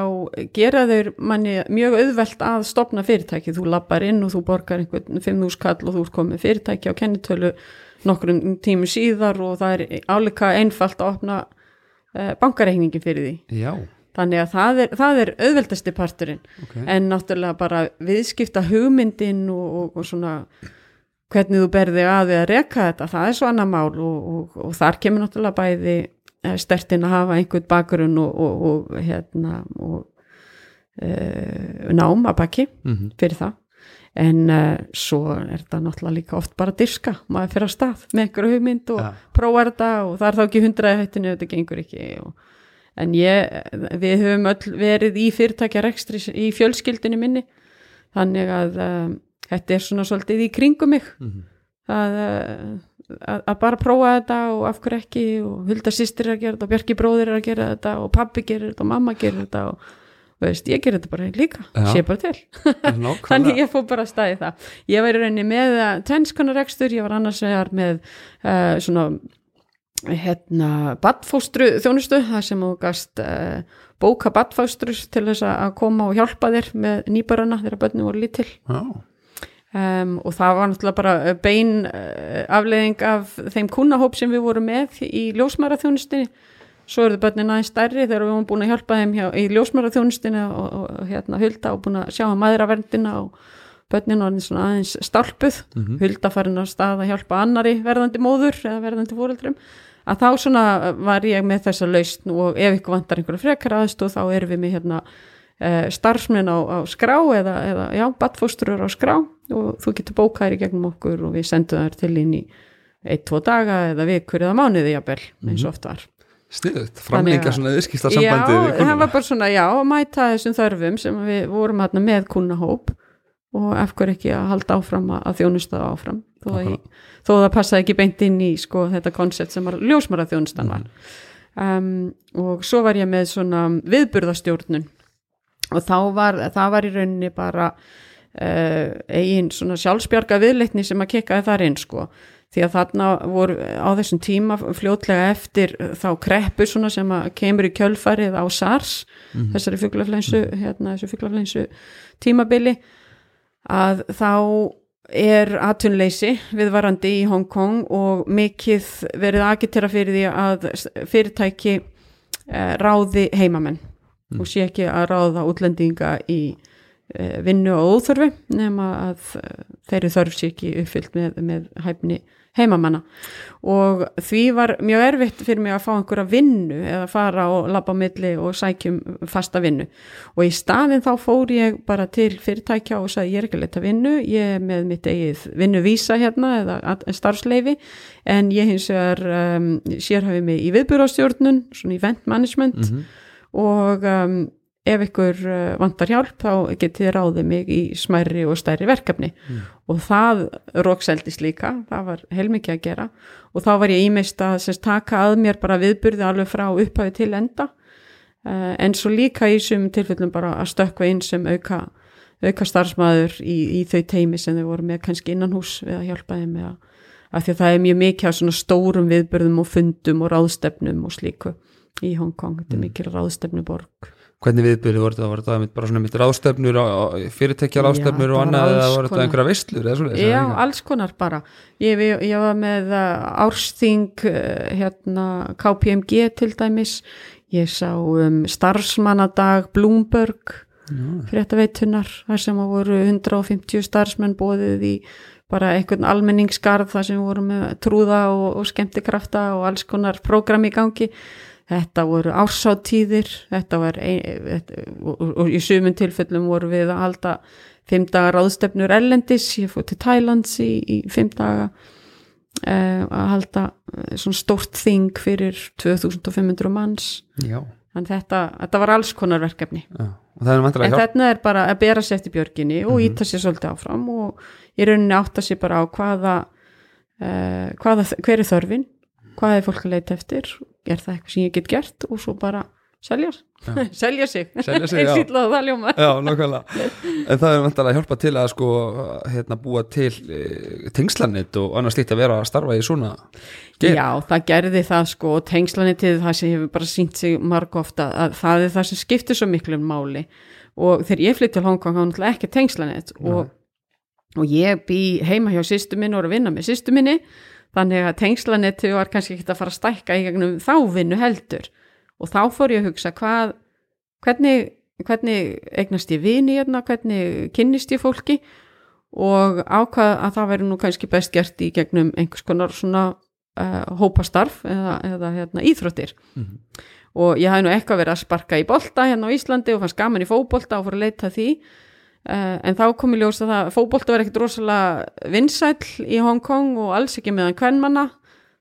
gera þeir manni mjög auðvelt að stopna fyrirtæki. Þú lappar inn og þú borgar einhvern 5.000 kall og þú ert komið fyrirtæki á kennitölu nokkrum tímu síðar og það er álika einfalt að opna uh, bankareikningin fyrir því. Já, Þannig að það er, það er auðveldasti parturinn ok. en náttúrulega bara viðskipta hugmyndin og, og, og svona hvernig þú berði að við að reka þetta, það er svo annar mál og, og, og þar kemur náttúrulega bæði eh, stertinn að hafa einhvern bakgrunn og, og hérna og e, nám að baki Mm fyrir það. En uh, svo er þetta náttúrulega líka oft bara dirska, maður fyrir að stað með einhverju hugmynd og Ja. prófar þetta og það er þá ekki hundraði hættinu þetta gengur ekki og, en ég, við höfum öll verið í fyrirtækja rekstri í fjölskyldinu minni. Þannig að um, þetta er svona svolítið í kringum mig. Mhm. að, uh, að, að bara prófa þetta og af hverju ekki og Hulda sýstir er að gera þetta og Bjarki bróðir er að gera þetta og pappi gerir þetta og mamma gerir þetta og veist, ég gerir þetta bara líka, Já. sé bara til. Þannig ég fór bara að staði það. Ég var í rauninni með tvennskonar rekstur, ég var annars vegar með uh, svona hérna badfóstru þjónustu það sem þú gast uh, bóka badfóstru til þess að koma og hjálpa þér með nýbarana þegar börnum voru lítil. Já, um, og það var náttúrulega bara bein uh, afleiðing af þeim kunnahóp sem við vorum með í ljósmæra þjónustinni svo eru þau börnin aðeins stærri þegar við vorum búin að hjálpa þeim hjá, í ljósmæra þjónustinni og, og, og hérna hulda og búin að sjá að maðuraverndina og börnin var aðeins stálpuð. Mhm. hulda farin að stað að hjálpa annari verðandi móður eða verðandi fóreldrum að þá svona var ég með þessa lausn og ef ykkur vantar einhverja frekar aðstóð þá erum við með hérna starfsmenn á, á skrá eða, eða já, badfóstrur á skrá og þú getur bókaðir í gegnum okkur og við sendum þær til inn í eitt, tvo daga eða vikur eða mánuði jafnvel eins og oft var. Sniðut, að- svona viðskipta Já, sambandi við það var bara svona, já, mæta þessum þörfum sem við vorum hérna með kunnahóp og ef hver ekki að halda áfram að, að þjónusta það áfram? Þó, að, þó að það passaði ekki beint inn í sko, þetta koncept sem ljósmara þjónustan var. Um, og svo var ég með svona viðburðastjórnun. Og þá var, það var í rauninni bara eigin svona sjálfsbjarga viðleitni sem að kekkaði þar inn sko. Því að þarna voru á þessum tíma fljótlega eftir þá kreppu svona sem að kemur í kjölfarið á SARS þessari fuglaflensu hérna þessu fuglaflensu tímabili að þá er atvinnleysi viðvarandi í Hong Kong og mikið verið agitera fyrir því að fyrirtæki eh, ráði heimamenn og sé ekki að ráða útlendinga í eh, vinnu og óþörfi nema að eh, þeirri þörf sé ekki uppfyllt með, með hæfni heimamanna og því var mjög erfitt fyrir mig að fá einhverja vinnu eða fara og labba milli og sækjum fasta vinnu og í staðin þá fór ég bara til fyrirtækja og sagði ég er ekki að leta vinnu, ég er með mitt eigið vinnuvísa hérna eða starfsleifi en ég hins vegar um, sérhafi mig í viðbúrastjórnun svona event management Mhm. og um, ef ykkur uh, vantar hjálp þá getið ráðið mig í smærri og stærri verkefni. Og það rókseldist líka, það var heilmikið að gera. Og þá var ég ímeist að sérst, taka að mér bara viðburði alveg frá upphafi til enda. Uh, en svo líka í sum tilfellum bara að stökkva inn sem auka, auka starfsmæður í, í þau teimi sem þau voru með kannski innan hús við að hjálpa þeim með að, að því að það er mjög mikið á svona stórum viðburðum og fundum og ráðstefnum og slíku í Hong Kong, þetta er mikið ráðstefnuborg Hvernig viðbyrði voru þetta? Var þetta bara svona mitt ráðstefnur, fyrirtækja ráðstefnur Já, og annað eða voru þetta einhverja veistlur eða svoleiðis? Já, alls konar bara. Ég, ég, var með uh, ársþing uh, hérna KPMG til dæmis. Ég sá um, starfsmannadag Bloomberg fréttaveitunar þar sem voru 150 starfsmenn bóðið í bara einhvern almenningskarð þar sem voru með trúða og, og skemmtikrafta og alls konar prógram í gangi þetta voru ársáttíðir þetta var ein, þetta, og, og, í sumum tilfellum voru við að halda fimm dagar ráðstefnur ellendis ég fór til Thailands í, í fimm daga uh, að halda uh, svona stórt þing fyrir 2500 manns. Já, þannig þetta, þetta var alls konar verkefni. Er en þarna er bara að bera sér eftir björginni og íta sér svolítið áfram og í rauninni átta sér bara á hvaða, uh, hvaða hver er þörfin hvað er fólk að leita eftir er það eitthvað sem ég get gert og svo bara selja, selja sig. Selja sig, já. eins illa og það ljóma Já, nákvæmlega. En það er vantarlega að hjálpa til að sko hérna búa til e, tengslanit og annars lítið að vera að starfa í svona geir. Já, það gerði það sko og tengslanitið það sem hefur bara sínt sig marg ofta að það er það sem skiptir svo miklu máli. Og þegar ég flytt til Hongkong þá er náttúrulega ekki tengslanit og, og ég bý heima hjá sýstu minni og er að vinna með sýstu minni þannig að tengslanitið var kannski ekki að fara að stækka í gegnum þá vinnu heldur. Og þá fór ég að hugsa hvað, hvernig, hvernig eignast ég vini hérna, hvernig kynnist ég fólki? Og ákvað að það væri nú kannski best gert í gegnum einhvers konar svona uh, hópastarf eða, eða hérna, íþróttir. Og ég hafði nú eitthvað verið að sparka í bolta hérna á Íslandi og fannst gaman í fótbolta og fór að leita því uh, en þá kom ég ljós að það fótbolta var ekkit rosalega vinsæll í Hong Kong og alls ekki meðan kvennmanna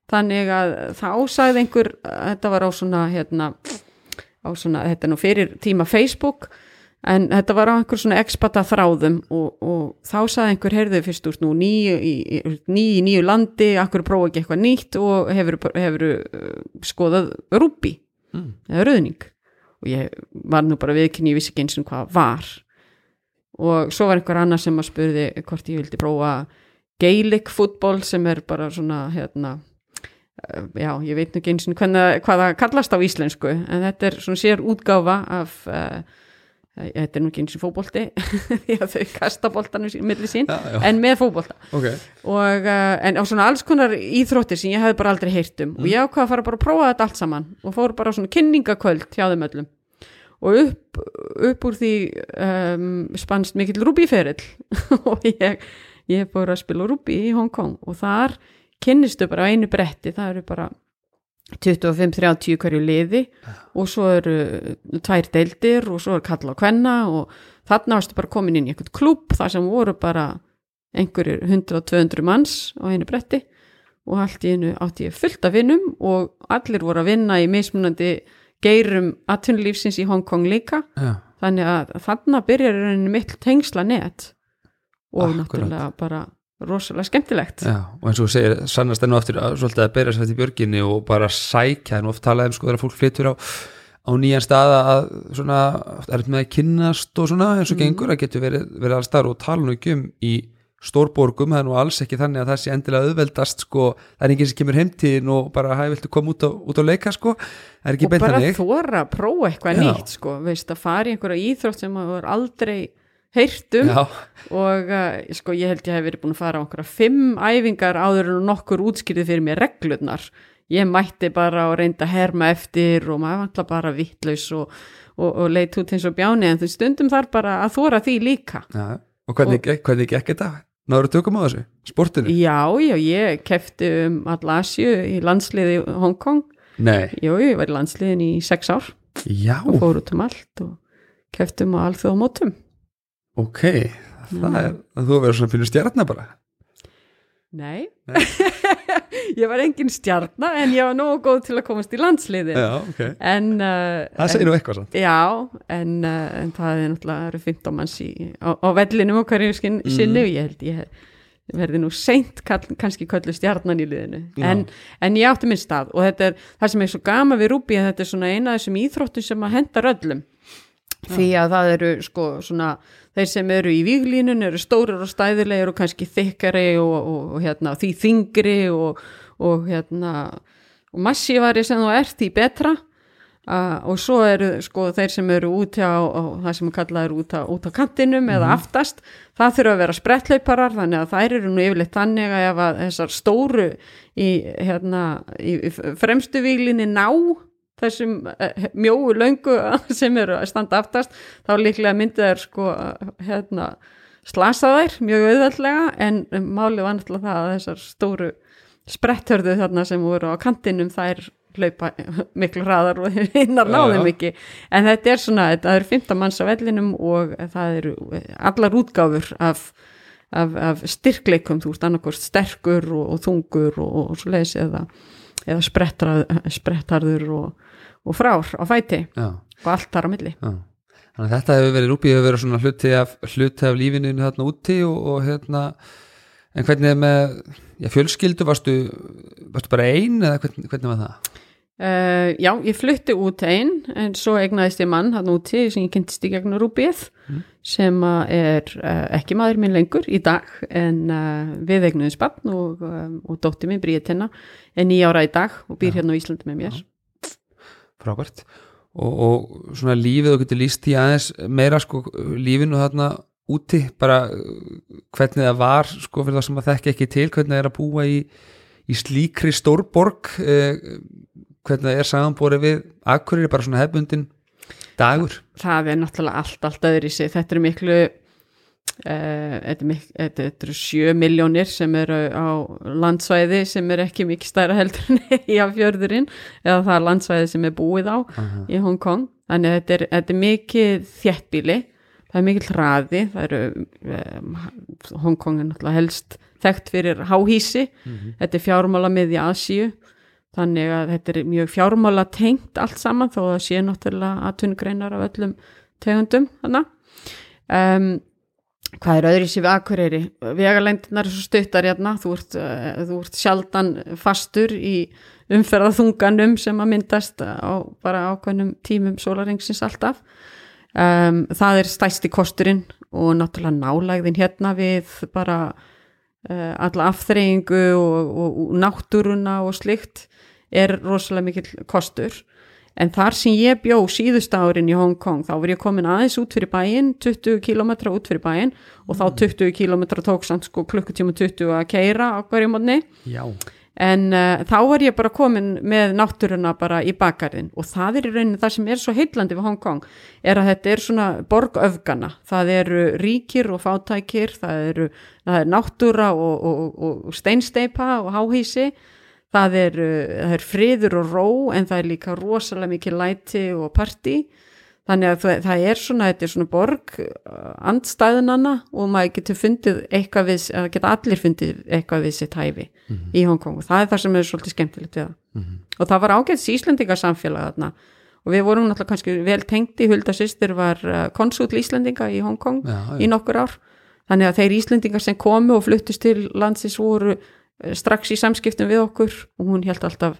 þannig að þá sagði einhver þetta var á svona hérna á svona, þetta er nú fyrir tíma Facebook en þetta var á einhver svona expata þráðum og, og þá sagði einhver heyrðu fyrst úr nú nýju í, í, nýju, landi, akkur prófa ekki eitthvað nýtt og hefur, hefur uh, skoðað rúbi Mm. eða rauðning og ég var nú bara viðkynni, ég vissi ekki eins og hvað var og svo var einhver annar sem að spurði hvort ég vildi prófa Gaelic fútból sem er bara svona hérna eh, já, ég veit nú ekki eins og hvað það kallast á íslensku en þetta er svona sér útgáfa af uh, þetta er nú ekki eins og fótbolti því að þau kasta boltanum sín, milli sín Já, já. en með fótbolta. Ok, og, en á svona alls konar íþróttir sem ég hefði bara aldrei heyrt um. Og ég ákvað að fara bara að prófa þetta allt saman og fór bara svona kynningakvöld hjá þeim öllum og upp, upp úr því um, spannst mikill rúbíferill. Og ég, ég fór að spila rúbí í Hong Kong og þar kynnistu bara á einu bretti, það eru bara 25-30 hverju liði og svo eru tvær deildir og svo er kalla á kvenna og þarna varstu bara komin inn í einhvern klúb þar sem voru bara einhverjir 100-200 manns á einu bretti og allt í einu átti ég fullt af vinnum og allir voru að vinna í mismunandi geirum atvinnulífsins í Hong Kong líka. Já, þannig að þarna byrjar í rauninni mitt tengsla net. Og Akkúrat. náttúrulega bara rosalega skemmtilegt. Já og eins og þú segir, sannast enn og aftur að, svolítið að sér þetta í björginni og bara sækja en oft talaði um sko þegar fólk flyttur á á nýjan stað að svona er með að kynnast og svona eins og gengur að getur verið, verið alls þar og tala um í stórborgum, það er nú alls ekki þannig að það sé endilega auðveldast sko, það er enginn sem kemur heimtíðin og bara hæ, viltu koma út á, út á leika sko, það er ekki og beint bara þannig. þóra að prófa eitthvað Já. nýtt sko, veist að fara í einhverja íþrótt sem maður hefur aldrei heyrt um. Já, og uh, sko ég held ég hef verið búin að fara á einhverja fimm æfingar áður en nokkur útskýrði fyrir mér reglurnar. Ég mætti bara og reynda að herma eftir og maður vantla bara vittlaus og, og, og leit út eins og bjáni en þú stundum þar bara að þóra því líka. Já, og hvernig, og, hvernig gekk þetta? Náður tökum á þessu, sportinu? já, já, ég kefti um all Asju í landsliði í Hong Kong. Nei, jú, ég var í landsliðin í sex ár. Já, og fór út um allt og keftum á alþjóð mótum ok það er, þú verður svona fyrir stjarnar bara Nei, ég var engin stjarnar en ég var nógu góð til að komast í landsliði Já, ok, en, uh, það segir nú eitthvað samt. Já, en, uh, en það er náttúrulega það eru 15 manns í, á, á vellinum og hverju sinni og ég held ég verði nú seint kall, kannski köllu stjarnan í liðinu. En, en ég átti minn stað og þetta er það sem er svo gama við Rúbi þetta er svona eina af þessum íþróttum sem að hendar öllum því að það eru sko svona þeir sem eru í víglínun eru stórir og stæðilegir og kannski þykkari og, og, og hérna því þingri og, og hérna og massívari sem þú ert í betra. Uh, og svo eru sko þeir sem eru út á, á það sem kallað er út á, út á kantinum eða aftast, það þurfa að vera spretthlauparar þannig að þær eru nú yfirleitt þannig að ef að þessar stóru í, hérna, í, fremstu víglinni ná þessum uh, mjóu löngu sem eru að standa aftast þá líklega myndi þær sko hérna, slasa þær mjög auðveldlega en málið var náttúrulega það að þessar stóru spretthörðu þarna sem voru á kantinum þær hlaupa miklu hraðar og hinnar náðum ekki en þetta er svona, það eru 15 manns á vellinum og það eru allar útgáfur af, af, af styrkleikum, þú veist, annarkost sterkur og, og þungur og, og svo leiðis eða, eða sprettrað, sprettarður og, og frár á fæti Já, og allt þar á milli. Já. Þannig að þetta hefur verið rúpið, hefur verið svona hluti af, hluti af lífinu þarna úti og, og hérna en hvernig er með já, fjölskyldu, varstu, varstu bara ein eða hvernig, hvernig var það? Uh, já, ég flutti út einn en svo egnaðist ég mann hann úti sem ég kynntist í gegnum Rúbið Mm. sem er uh, ekki maður minn lengur í dag en uh, við egnuðum spann og, og dótti minn Bríetina er nýja ára í dag og býr hérna á Íslandi með mér frábært. Og, og svona lífið og getur líst í aðeins meira sko lífinu þarna úti bara uh, hvernig það var sko fyrir það sem að þekki ekki til hvernig það er að búa í, í slíkri stórborg eh, hvernig það er samanborið við akkurir bara svona hefbundin dagur. Það er náttúrulega allt, allt öðri sig þetta eru miklu þetta, mik þetta, eru sjö miljónir sem eru á landsvæði sem er ekki mikið stærra heldur en í af fjörðurinn eða það er landsvæði sem er búið á Aha. í Hong Kong þannig þetta er, þetta er mikið þéttbíli það er mikið hraði það eru um, Hong Kong er náttúrulega helst þekkt fyrir háhísi Mhm. þetta er fjármála miði Asíu þannig að þetta er mjög fjármála tengt allt saman þó að sé náttúrulega aðtunugreinar af öllum tegundum þannig um, hvað er öðru sér við Akureyri? Vegalengdunar er svo stuttar hérna. Þú ert, uh, þú ert sjaldan fastur í umferðaþunganum sem að myndast á bara ákveðnum tímum sólaringsins alltaf. Um, það er stæsti kosturinn og náttúrulega nálægðin hérna við bara uh, alla afþreyingu og, og, og náttúruna og slikt er rosalega mikill kostur en þar sem ég bjó síðust árin í Hong Kong þá var ég komin aðeins út fyrir bæinn 20 km út fyrir bæinn. Og þá 20 km tók samt sko klukkutíma 20 að keira á hverju mótni Já, en uh, þá var ég bara komin með náttúruna bara í bakgarðin og það er í rauninni það sem er svo heitlandi við Hong Kong er að þetta er svona borgöfgana. Það eru ríkir og fátækir það eru það er náttúra og, og, og, og steinsteipa og háhísi það er, það er friður og ró en það er líka rosalega mikið læti og parti þannig að það, það er svona, þetta er svona borg uh, andstæðunana og maður getur fundið eitthvað við, eða geta allir fundið eitthvað við sitt hæfi í Hong Kong og það er það sem er svolítið skemmtilegt við það. Og það var ágætt Íslendingarsamfélag þarna og við vorum náttúrulega kannski vel tengt í Hulda sýstir var uh, konsúl Íslendinga í Hong Kong já, í já. nokkur ár. Þannig að þeir Íslendingar sem komu og fluttust til landsins voru eh, strax í samskiptum við okkur og hún held alltaf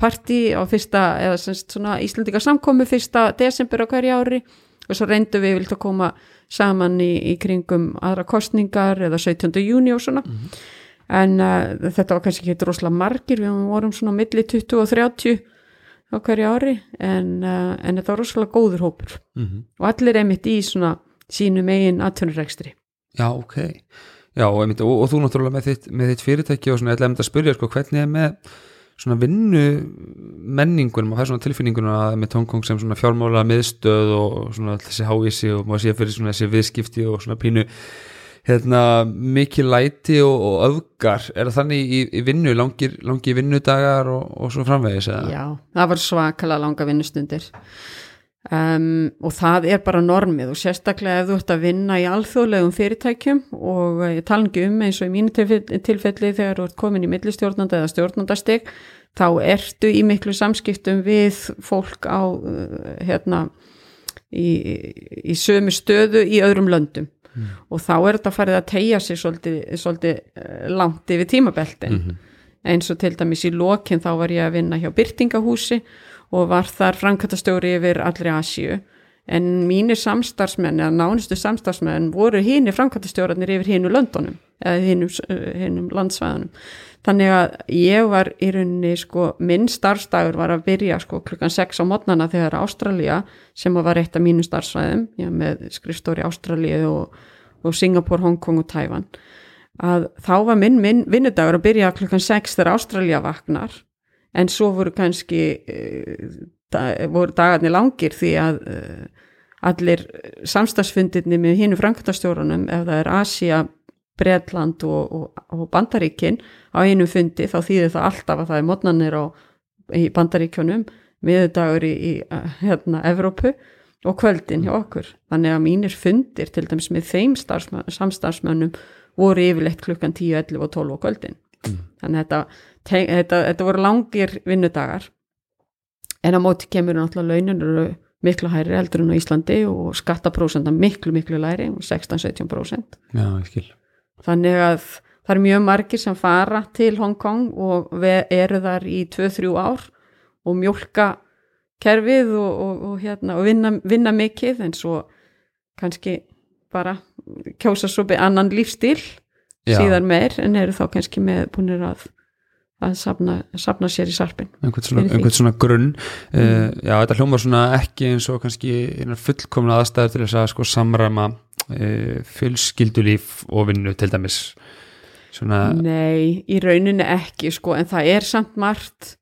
partí á fyrsta eða semst svona Íslendingar samkomu fyrsta desember á hverju ári. Og svo reyndu við vilt að koma saman í, í kringum aðra kostningar eða 17. júni og svona. En uh, þetta var kannski ekki rosalega margir við vorum svona milli 20 og 30 á hverju ári en, uh, en þetta var rosalega góður hópur. Mm og allir einmitt í svona sínum eigin atvinnurekstri. Já ok Já, og, og, og þú náttúrulega með þitt, með þitt fyrirtæki og svona, ég ætla að spyrja sko, hvernig er með svona vinnu menningunum og það er svona tilfinninguna með tónkong sem svona fjármála miðstöð og svona þessi hávísi og maður sé fyrir svona þessi viðskipti og svona pínu hérna mikið læti og, og öfgar er það þannig í, í vinnu langir, langir vinnudagar og, og svo framvegis eða? Já, það var svakalega langa vinnustundir um, og það er bara normið og sérstaklega ef þú ert að vinna í alþjóðlegum fyrirtækjum og eh, ég tala ekki um eins og í mínu tilfelli, þegar þú ert komin í millistjórnanda eða stjórnandastig þá ertu í miklu samskiptum við fólk á uh, hérna í, í sömu stöðu í öðrum löndum. Og þá er þetta farið að tegja sig svolítið, svolítið eh, langt yfir tímabeltin eins og til dæmis í lokin þá var ég að vinna hjá Byrtingahúsi og var þar framkvæmtastjóri yfir allri Asíu. En mínir samstarfsmenn eða nánustu samstarfsmenn voru hínir framkvæmtastjórarnir yfir hínu löndunum eða hínum, hínum landsvæðunum. Þannig að ég var í rauninni sko, minn starfstagur var að byrja sko klukkan 6 á mótnana þegar Ástralía sem var eitt af mínu starfsvæðum já, með skrifstóri Ástralíu og, og Singapur, Hongkong og Tævan að þá var minn, minn vinnudagur að byrja klukkan 6 þegar Ástralía vaknar en svo voru kannski da, voru dagarnir langir því að uh, allir samstagsfundirni með hínu frankastjórunum ef það er Asia, Bretland og, og, og Bandaríkin á einu fundi þá þýðir það alltaf að það er mótnannir á í Bandaríkjunum miðudagur í, í uh, hérna Evrópu og kvöldin hjá okkur. Þannig að mínir fundir til dæmis með þeim samstarfsmönnum voru yfirleitt klukkan 10, 11 og 12 á kvöldin. Þannig að þetta, þetta, þetta voru langir vinnudagar. En á móti kemur náttúrulega launin eru miklu hæri heldur en á Íslandi og skattaprósenta miklu miklu læri 16-17% Já, þannig að það er mjög margir sem fara til Hong Kong og eru þar í 2-3 ár og mjólka kerfið og, og, og, hérna, og vinna, vinna mikið en svo kannski bara kjósa svo be- annan lífstíl Já. síðan meir en eru þá kannski með búinir að, að safna, safna sér í sarpin einhvern svona, einhvern svona grunn. Uh, já, þetta hljómar svona ekki eins og kannski einar fullkomna aðstæður til þess að sko samræma uh, fjölskyldulíf og vinnu til dæmis. Svona, Nei, í rauninni ekki sko, en það er samt margt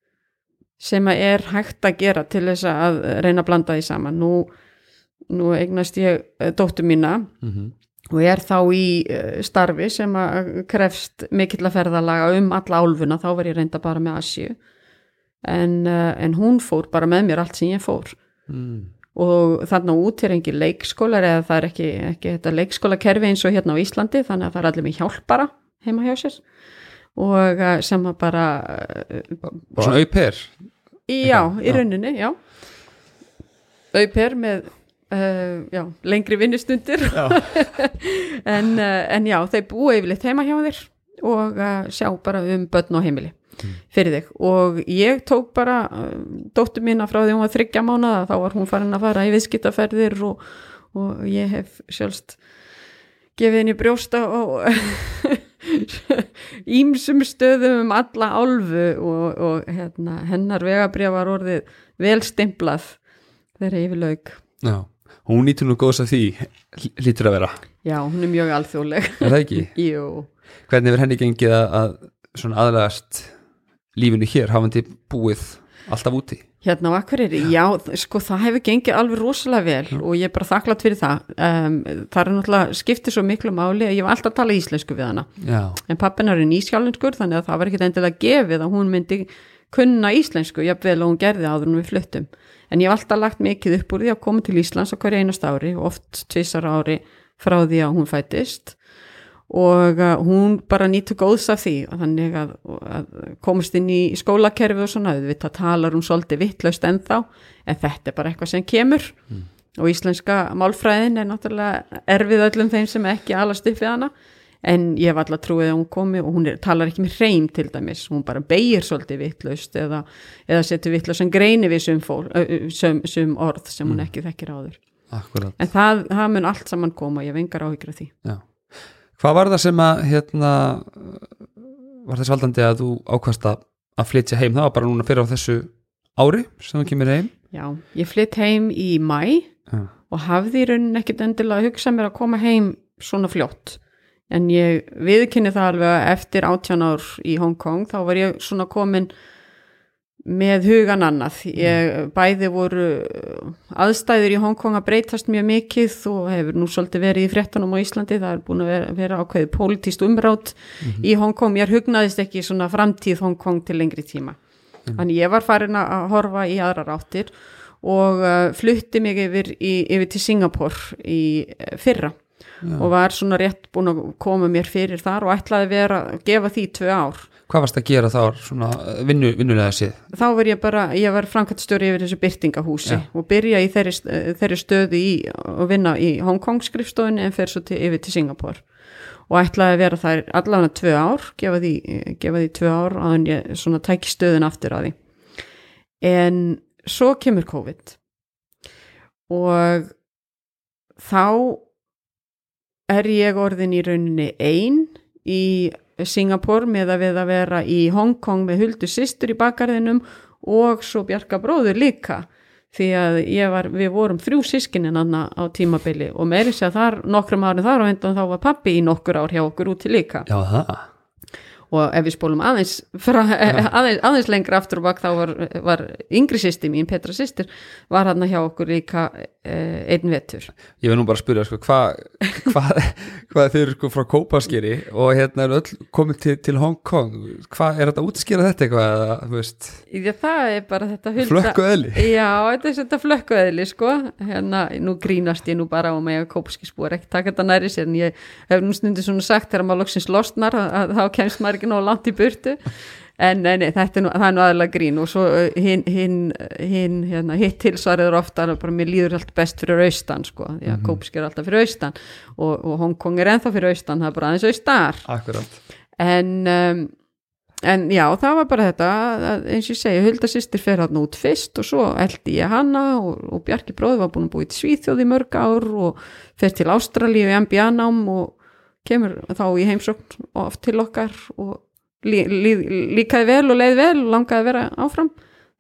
sem að er hægt að gera til þess að reyna að blanda því saman. Nú, nú eignast ég eh, dóttur mína mm og er þá í eh, starfi sem að krefst mikill að ferðalaga um alla álfuna, þá var ég reynda bara með Asju. En, eh, en hún fór bara með mér allt sem ég fór. Mm, og þarna út er engin leikskólar eða það er ekki, ekki þetta leikskólakerfi eins og hérna á Íslandi þannig að það er allir með hjálpara heima hjá sér. Og eh, sem að bara eh, svona auper já, í rauninni, já. Auper með uh, já, lengri vinnustundir. En, uh, en já, þeir búa yfirleitt heima hjá þér og uh, sjá bara um börn og heimili fyrir þig. Og ég tók bara dóttur mína frá því hún var þryggja mánuða þá var hún farin að fara í viðskiptaferðir og, og ég hef sjálfst gefið henni brjósta og ímsum stöðum um alla álfu og, og hérna, hennar vegabrjá var orðið vel stimplað þegar yfir lauk já, hún nýtur nú góðs að því hlýtur að vera, já, hún er mjög alþjóðleg. Er það ekki? Jú, hvernig verður henni gengið að, aðlægast lífinu hér? Hafandi búið alltaf úti? Hérna á Akureyri, já, sko það hefur gengið alveg rosalega vel og ég er bara þakklátt fyrir það. Um, það er náttúrulega skiptir svo miklu máli að ég var alltaf að tala íslensku við hana. Já, en pappin er nýskjálenskur þannig að það var ekkit endilega gefið að hún myndi kunna íslensku, jafnvel og hún gerði áður en við fluttum en ég hef alltaf lagt mikið upp úr því að koma til Íslands á hverju einast ári oft tvisar ári frá því að hún fættist og uh, hún bara nýtur góðs af því og þannig að, að komast inn í skólakerfi og svona við talar hún svolítið vittlaust ennþá en þetta er bara eitthvað sem kemur. Og íslenska málfræðin er náttúrulega erfið öllum þeim sem ekki alast upp við hana en ég hef alltaf trúið að hún komi og hún er, talar ekki með hreim til dæmis, hún bara beigir svolítið vittlaust eða, eða setur vittlaust sem greini við ö, ö, sum, sum orð sem hún ekki þekkir áður. Akkurat. En það, það mun allt saman koma, ég hef engar áhyggjur af því. Já. hvað var það sem að hérna var þess valdandi að þú ákvast að að flytja heim, það var bara núna fyrir á þessu ári sem þú kemur heim. Já, ég flytt heim í mæ já, og hafði í raunin ekkit endilega að hugsa mér að koma heim svona fljótt en ég viðkynni það alveg að eftir 18 ár í Hong Kong þá var ég svona komin með hugan annað. Ég, bæði voru aðstæður í Hong Kong að breytast mjög mikið og hefur nú svolítið verið í fréttunum á Íslandi, það er búin að vera, vera ákveðið pólitíst umrátt í Hong Kong. Mér hugnaðist ekki svona framtíð Hong Kong til lengri tíma. Þannig ég var farin að horfa í aðrar áttir og uh, flutti mig yfir, í, yfir til Singapore í uh, fyrra og var svona rétt búin að koma mér fyrir þar og ætlaði vera að gefa því tvö ár. Hvað varst að gera þá svona vinnu, vinnulega séð? Þá var ég bara, ég var framkvæmstjóri yfir þessu byrtingahúsi Já. og byrja í þeirri, þeirri stöðu í að vinna í Hong Kong skrifstofunni en fer svo til, yfir til Singapore. Og ætlaði að vera þær allan að tvö ár gefa því, gefa því tvö ár að en ég svona tæki stöðun aftur að því. En svo kemur COVID. Og þá er ég orðin í rauninni ein í Singapore með að við að vera í Hong Kong með huldu systur í bakgarðinum og svo Bjarka bróður líka. Því að var, við vorum þrjú sískinin anna á tímabili og meiri sé að þar nokkrum árið þar og undan þá var pappi í nokkur ár hjá okkur úti líka. Já það, og ef við spólum aðeins, fra, aðeins, aðeins lengra aftur og bak þá var, var yngri sýsti mín, Petra sýstir var hann hjá okkur líka eh, einn vetur. Ég verð nú bara spyrja sko, hvað hva, hva þið eru sko frá Kópaskeri og hérna eru öll komið til, til Hong Kong. Hvað er þetta að útskýra þetta eitthvað þú veist, Já, það er bara þetta hulda flökku eðli Já, þetta er þetta flökkuðli sko. Hérna, nú grínast ég nú bara á mig að kópaskisbúar ekki taka þetta næri sér en ég hef nú stundir svona sagt þegar maður loksins losnar að, að þá kemst maður ekki nóg langt í burtu. En nei, nei, þetta er nú, er nú aðalega grín. Og svo uh, hinn hin, hin, hérna, hitt tilsvarður ofta bara mér líður allt best fyrir austan sko, mm -hmm. er alltaf fyrir austan. Og, og Hongkong er ennþá fyrir austan, það er bara aðeins austar. En um, en já, það var bara þetta eins og ég segi, Hulda sýstir fer hann út fyrst og svo eldi ég hana og, og Bjarki bróði var búin að búið í mörg ár og fer til Ástralíu í MBA-nám og kemur þá í heimsókn oft til okkar og lí, lí, líkaði vel og leið vel og langaði að vera áfram.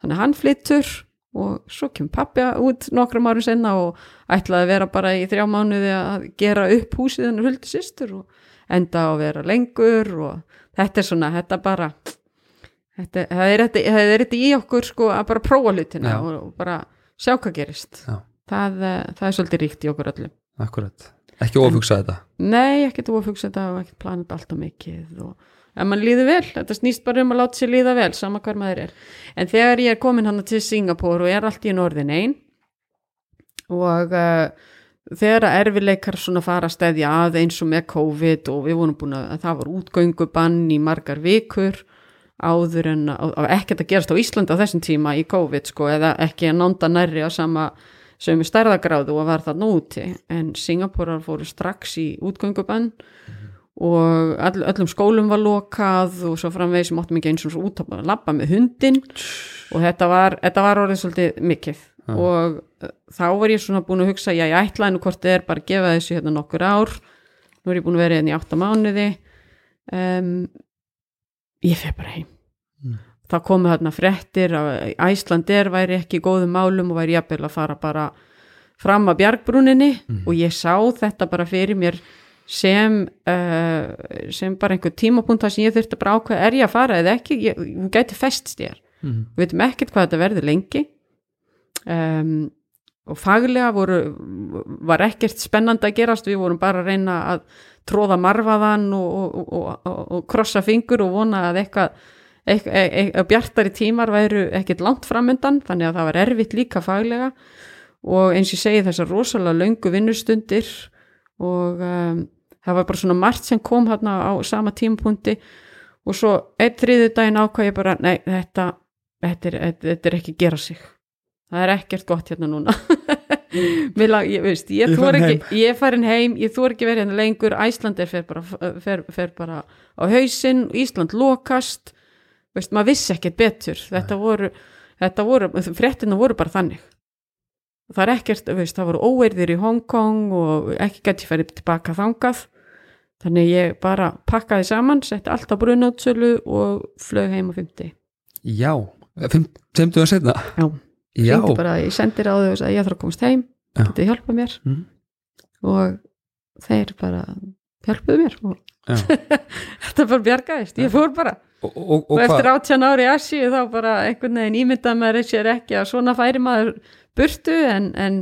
Þannig að hann flyttur og svo kemur pappi út nokkrum árum senna og ætlaði að vera bara í þrjá mánuði að gera upp húsið hennar huldu sýstur og enda að vera lengur og þetta er svona, þetta bara þetta, það er þetta, er í okkur sko að bara prófa hlutina Já. og, og bara sjá hvað gerist. Það, eh, það er svolítið ríkt í okkur öllum Akkurat, ekki ofugsa þetta? Nei, ekkert ofugsa þetta og ekkert planið þetta alltaf mikið og ef mann líður vel, þetta snýst bara um að láta sér líða vel, sama hver maður er. En þegar ég er komin hann til Singapur og er allt í norðin einn og uh, þegar að erfileikar svona fara að stæðja að eins og með COVID og við vorum búin að það var útgöngubann í margar vikur áður en að, að ekkert að gerast á Íslandi á þessum tíma í COVID sko eða ekki að nánda nærri á sama sömu stærðagráðu og var það núti en Singapurar fóru strax í útgöngubann og all, öllum skólum var lokað og svo framvegis sem áttum ekki eins og út að labba með hundin og þetta var, þetta var orðið svolítið mikið. Já. og uh, þá var ég svona búin að hugsa já ég ætlaði nú hvort þið er bara að gefa þessu hérna nokkur ár. Nú er ég búin að vera hérna í átta mánuði. Um, ég fer bara heim. Mm. Það komu þarna fréttir að Æslandir væri ekki í góðum málum og væri jafnvel að fara bara fram að bjargbrúninni. Mhm. og ég sá þetta bara fyrir mér sem, uh, sem bara einhver tímapunta sem ég þurfti bara ákveða er ég að fara eða ekki, ég, hún gæti festst þér mm. við veitum ekkert hvað þetta verður lengi. Um, og faglega voru, var ekkert spennandi að gerast, við vorum bara að reyna að tróða marfaðan og, og, og, og krossa fingur og vona að eitthvað eitthvað, eitthvað bjartari tímar væru ekkert langt framöndan þannig að það var erfitt líka faglega. Og eins og ég segi þessar rosalega löngu vinnustundir og um, það var bara svona margt sem kom hérna á sama tímapunkti. Og svo einn þriðu daginn ákvað ég bara nei þetta, þetta, er, þetta, er ekki gera sig. Það er ekkert gott hérna núna. Mér lag, ég, veist, ég, Ég ég, farin ekki, ég er farin heim ég þú ekki verið hérna lengur. Æslandir fer bara, fer, fer bara á hausinn Ísland lokast veist, maður vissi ekkert betur þetta voru, þetta voru fréttina voru bara þannig það er ekkert, veist, það voru óerðir í Hongkong og ekki gæti færið tilbaka þangað þannig ég bara pakkaði saman, setti allt á brunátsölu og flög heim á 50 Já, femtuða setna Já. Já, bara, ég sendir á þau sagði ég þarf að komast heim Já. getið hjálpað mér Mhm. og þeir bara hjálpuðu mér og. þetta bara bjargaðist, ég fór bara. Og, og, og og eftir hvað? 18 ári Asíu þá bara einhvern veginn ímyndað maður sér ekki að svona færi maður burtu en, en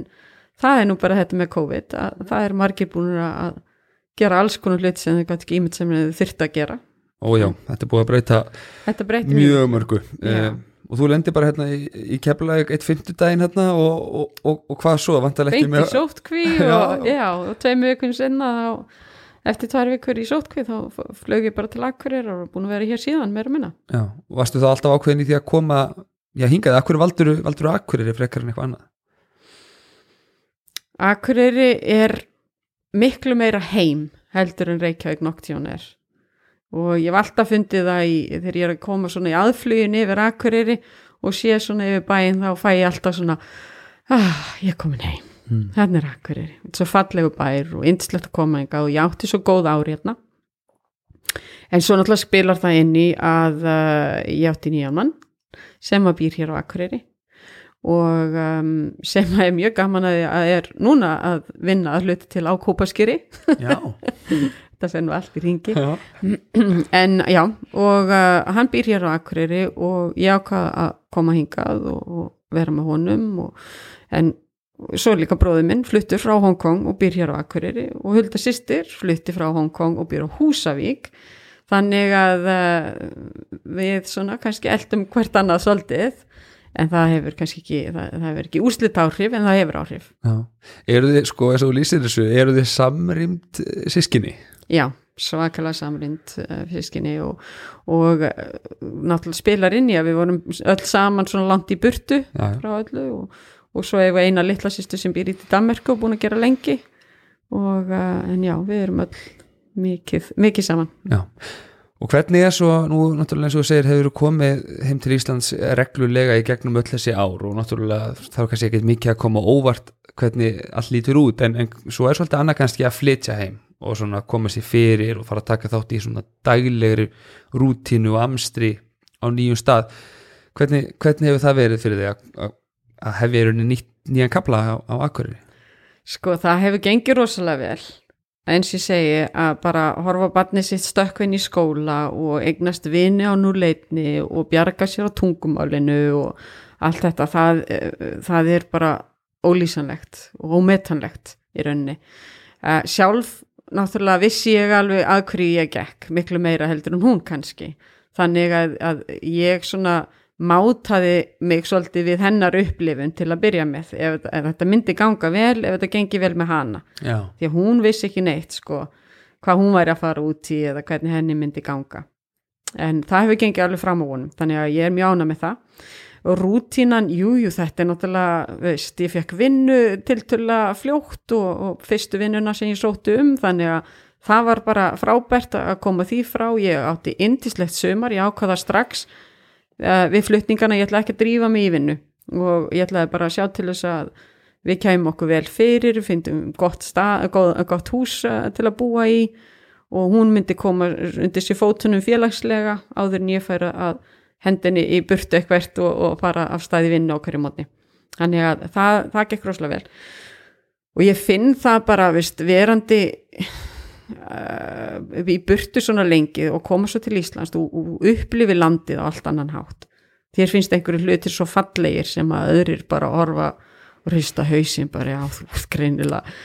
það er nú bara þetta með COVID að það er margir búin að gera alls konar hlut sem þau gæti ekki ímynd sem þau þyrfti að gera. Ó já, þetta er búið að breyta mjög mörgu. Já. eh, og þú lendir bara hérna í, í keflaðið eitt fimmtudaginn hérna og, og, og, og hvað svo, vantar ekki beint í sótkví og, og tveim vikun sinna þá, eftir tvær vikur í sótkví þá flög ég bara til Akkurir og er búin að vera hér síðan meira minna. Já, varstu þá alltaf ákveðin í því að koma já, hingaði, akkur valdur valdur akkurir frekar en eitthvað annað? Akureyri er miklu meira heim heldur en Reykjavík Noctjón er. Og ég hef alltaf fundið það í, þegar ég er að koma svona í aðflugin yfir Akureyri og sé svona yfir bæinn þá fæ ég alltaf svona ah, ég er komin heim, mm. þannig er Akureyri. Þetta er svo fallegu bær og yndislegt að koma enga og ég átti svo góð ári hérna. En svo náttúrulega spilar það inn í að uh, ég átti nýjan mann sem að býr hér á Akureyri og um, sem að er mjög gaman að að er núna að vinna að hluti til á kópaskýri Já, þetta fer nú allt í ringi já, en já, og uh, hann býr hér á Akureyri og ég ákvað að koma hingað og, og vera með honum og, en svo er líka bróðið minn fluttur frá Hongkong og býr hér á Akureyri og Hulda sýstir flutti frá Hongkong og býr á Húsavík. Þannig að uh, við svona kannski eldum hvert annað svolítið en það hefur kannski ekki, það, það hefur ekki úrslit áhrif en það hefur áhrif. Já. Eru þið, sko, eins og þú lýsir þessu eru þið samrýmt sískinni? Já, svakalega samrind uh, fiskinni og, og náttúrulega spilar inn í að við vorum öll saman svona langt í burtu já, frá öllu og, og svo hefur eina litla sýstu sem býr í Danmarku og búin að gera lengi. Og uh, en já, við erum öll mikið, mikið saman. Já. Og hvernig er svo, nú náttúrulega eins og þú segir hefur komið heim til Íslands reglulega í gegnum öll þessi ár? Og náttúrulega þá er kannski ekkert mikið að koma óvart hvernig allt lítur út en, en svo er svolítið annað kannski að flytja heim og svona koma sér fyrir og fara að taka þátt í svona daglegri rútínu og amstri á nýjum stað. Hvernig, hvernig hefur það verið fyrir þig að, að, hefja í rauninni nýjan kapla á, á Akureyri? Sko það hefur gengið rosalega vel. Eins ég segi að bara horfa barnið sitt stökkvinn í skóla og eignast vini á núleitni og bjarga sér á tungumálinu og allt þetta það, það er bara ólýsanlegt og ómetanlegt í rauninni. Uh, sjálf náttúrulega vissi ég alveg að hverju ég gekk miklu meira heldur en hún kannski. Þannig að, að ég svona mátaði mig svolítið við hennar upplifun til að byrja með ef, ef þetta myndi ganga vel, ef þetta gengi vel með hana. Já, því að hún vissi ekki neitt sko hvað hún væri að fara út í eða hvernig henni myndi ganga. En það hefur gengið alveg fram á honum þannig að ég er mjög ána með það. Og rútínan, jújú jú, þetta er náttúrulega veist, ég fekk vinnu tiltöla fljótt og, og fyrstu vinnuna sem ég sóttu um þannig að það var bara frábært að koma því frá. Ég átti indislegt sömar, ég ákvaða strax við flutningana, ég ætla ekki að drífa mig í vinnu og ég ætlaði bara að sjá til þess að við kæmum okkur vel fyrir, fyndum gott, gott, gott hús uh, til að búa í og hún myndi koma undir sér fótunum félagslega áður en ég færa að hendinni í burtu eitthvert og, og fara af staði vinna á hverju mótni. Þannig að það, það gekk rosalega vel. Og ég finn það bara, vist, verandi uh, í burtu svona lengi og koma svo til Íslands og, og upplifi landið á allt annan hátt. Þér finnst einhverju hlutir svo fallegir sem að öðrir bara orfa og hrista hausin bara, já, þú greinilega,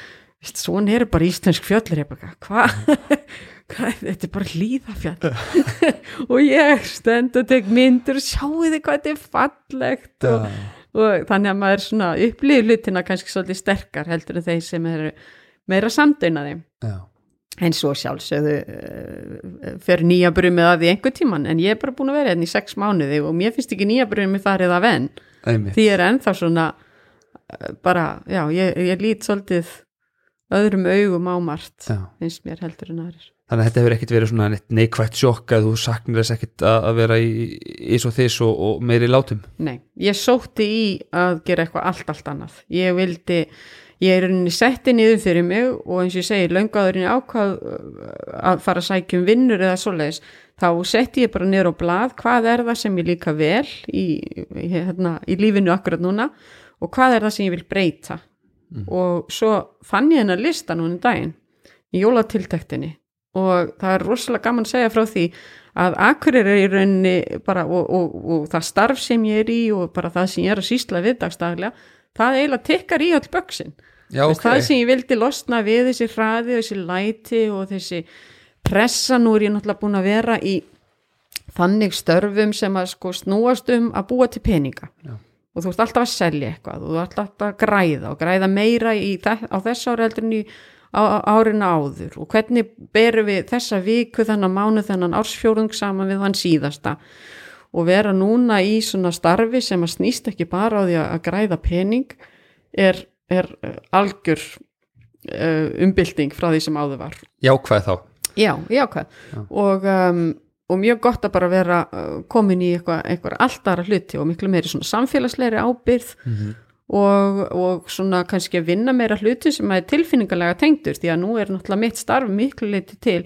svona er bara íslensk fjöllur? Hvað, þetta er bara hlýðafjall og ég stend og tek myndur og sjáu þið hvað þetta er fallegt og, og þannig að maður svona upplýður hlutina kannski svolítið sterkar heldur en þeir sem eru meira samdöinaði já, en svo sjálfsögðu uh, fyrir nýja brumið að því einhver tíman en ég er bara búin að vera hérna í sex mánuði og mér finnst ekki nýja brumið farið af enn einmitt. því er ennþá svona uh, bara, já, ég, ég lít svolítið öðrum augum á margt Já. finnst mér heldur en aðrir Þannig að þetta hefur ekkit verið svona neikvægt sjokk að þú saknir þess að að vera í ís og þess og, og meiri látum. Nei, ég sótti í að gera eitthvað allt, allt annað. Ég vildi, ég er rauninni setti niður fyrir mig og eins og ég segi, löngaðurinn ákvað uh, að fara að sækja um vinnur eða svoleiðis, þá setti ég bara niður á blað, hvað er það sem ég líka vel í, hérna, í lífinu akkurat núna og hvað er það sem ég vil breyta. Og svo fann ég hennar lista núna um daginn í jólatiltektinni og það er rosalega gaman að segja frá því að akkurir er í rauninni bara og, og, og það starf sem ég er í og bara það sem ég er að sísla við dagstaglega það eiginlega tekkar í öll böksin Já, Þess, það sem ég vildi losna við þessi hraði og þessi læti og þessi pressa nú er ég náttúrulega búin að vera í þannig störfum sem að sko snúast um að búa til peninga. Já. og þú ert alltaf að selja eitthvað og þú ert alltaf að græða og græða meira þe- á þess ári heldur en í árinu áður. Og hvernig berum við þessa viku þennan mánu þennan ársfjórung saman við hann síðasta? og vera núna í svona starfi sem að snýst ekki bara á því að að græða pening er, er uh, algjör uh, umbylting frá því sem áður var. Jákvæð þá. Já, jákvæð. Og, um, og mjög gott að bara vera uh, komin í eitthvað alltara hluti og miklu meiri svona samfélagsleiri ábyrð og, og svona kannski að vinna meira hluti sem er tilfinningarlega tengdur því að nú er náttúrulega mitt starf miklu leiti til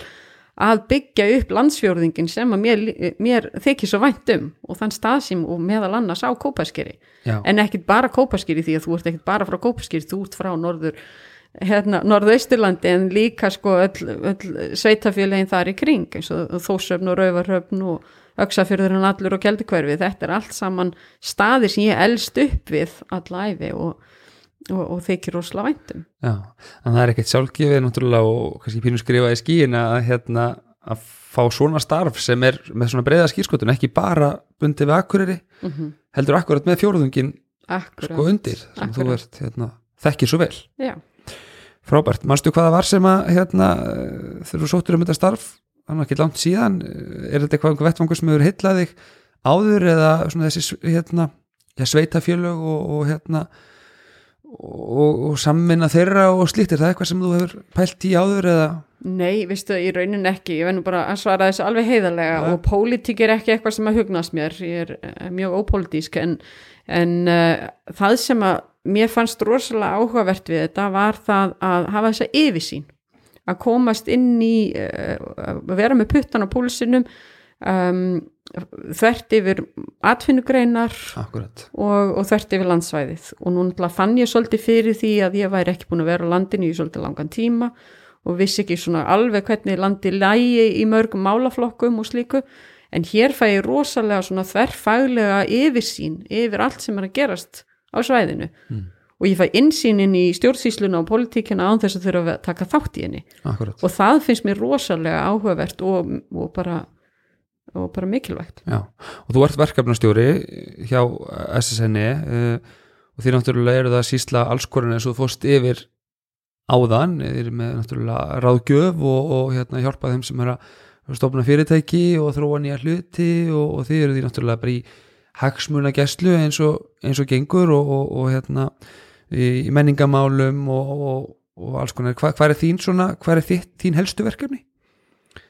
að byggja upp landsfjórðingin sem að mér, mér þykir svo vænt um og þann stað sem og meðal annars á Kópaskeri Já. en ekkit bara Kópaskeri því að þú ert ekkit bara frá Kópaskeri, þú ert frá norður hérna, norðausturlandi en líka sko öll, öll sveitafélagin þar í kring eins og Þósöfn og Rauvarhöfn og Öksafjörðurinn allur og Kjeldikverfi þetta er allt saman staðir sem ég elst upp við alla æfi og, og, og þykir rosalega væntum Já, en það er ekkert sjálfgefið náttúrulega og kannski pínu skrifa í skíin að hérna að fá svona starf sem er með svona breiða skýrskotun ekki bara bundið við akkuriri mm -hmm. heldur akkurat með fjórðungin Akkurat, sko undir sem þú Akkurat. ert hérna, þekkir svo vel. Já, Frábært, manstu hvað það var sem að hérna, þú sóttur um þetta starf þannig ekki langt síðan er þetta eitthvað einhver vettvangur sem hefur heitlað þig áður eða svona þessi hérna, sveitafjölög og, og hérna og, og samminna þeirra og slíkt, er það eitthvað sem þú hefur pælt í áður eða? Nei, vistu, í raunin ekki, ég verður bara að svara þessu alveg heiðarlega Ja. og pólitík er ekki eitthvað sem að hugnast mér, ég er eh, mjög ópólitísk en, en uh, það sem að mér fannst rosalega áhugavert við þetta var það að hafa þessa yfirsýn, að komast inn í, uh, að vera með puttan á púlsinum, um, þvert yfir atvinnugreinar og, og þvert yfir landsvæðið. Og nú náttúrulega fann ég svolítið fyrir því að ég væri ekki búin að vera á landinu í svolítið langan tíma og vissi ekki svona alveg hvernig landi lægi í mörgum málaflokkum og slíku. En hér fæ ég rosalega svona þverfaglega yfirsýn yfir allt sem er að gerast á svæðinu. Mm. og ég fæ insýn inn í stjórnsýsluna og politíkina án þess að þurfa að taka þátt í henni. Akkurat. Og það finnst mér rosalega áhugavert og, og bara og bara mikilvægt. Já, og þú ert verkefnastjóri hjá SSN uh, og því náttúrulega eru það sísla allskorinn eins og þú fórst yfir áðan, eru með náttúrulega ráðgjöf og, og hérna hjálpa þeim sem er að stofna fyrirtæki og þróa nýja hluti og, og þið eru því náttúrulega bara í hagsmuna gæslu eins eins og gengur og, og, hérna í, í menningamálum og, alls konar, Hva, hvað er þín svona, hvað er þitt, þín helstu verkefni?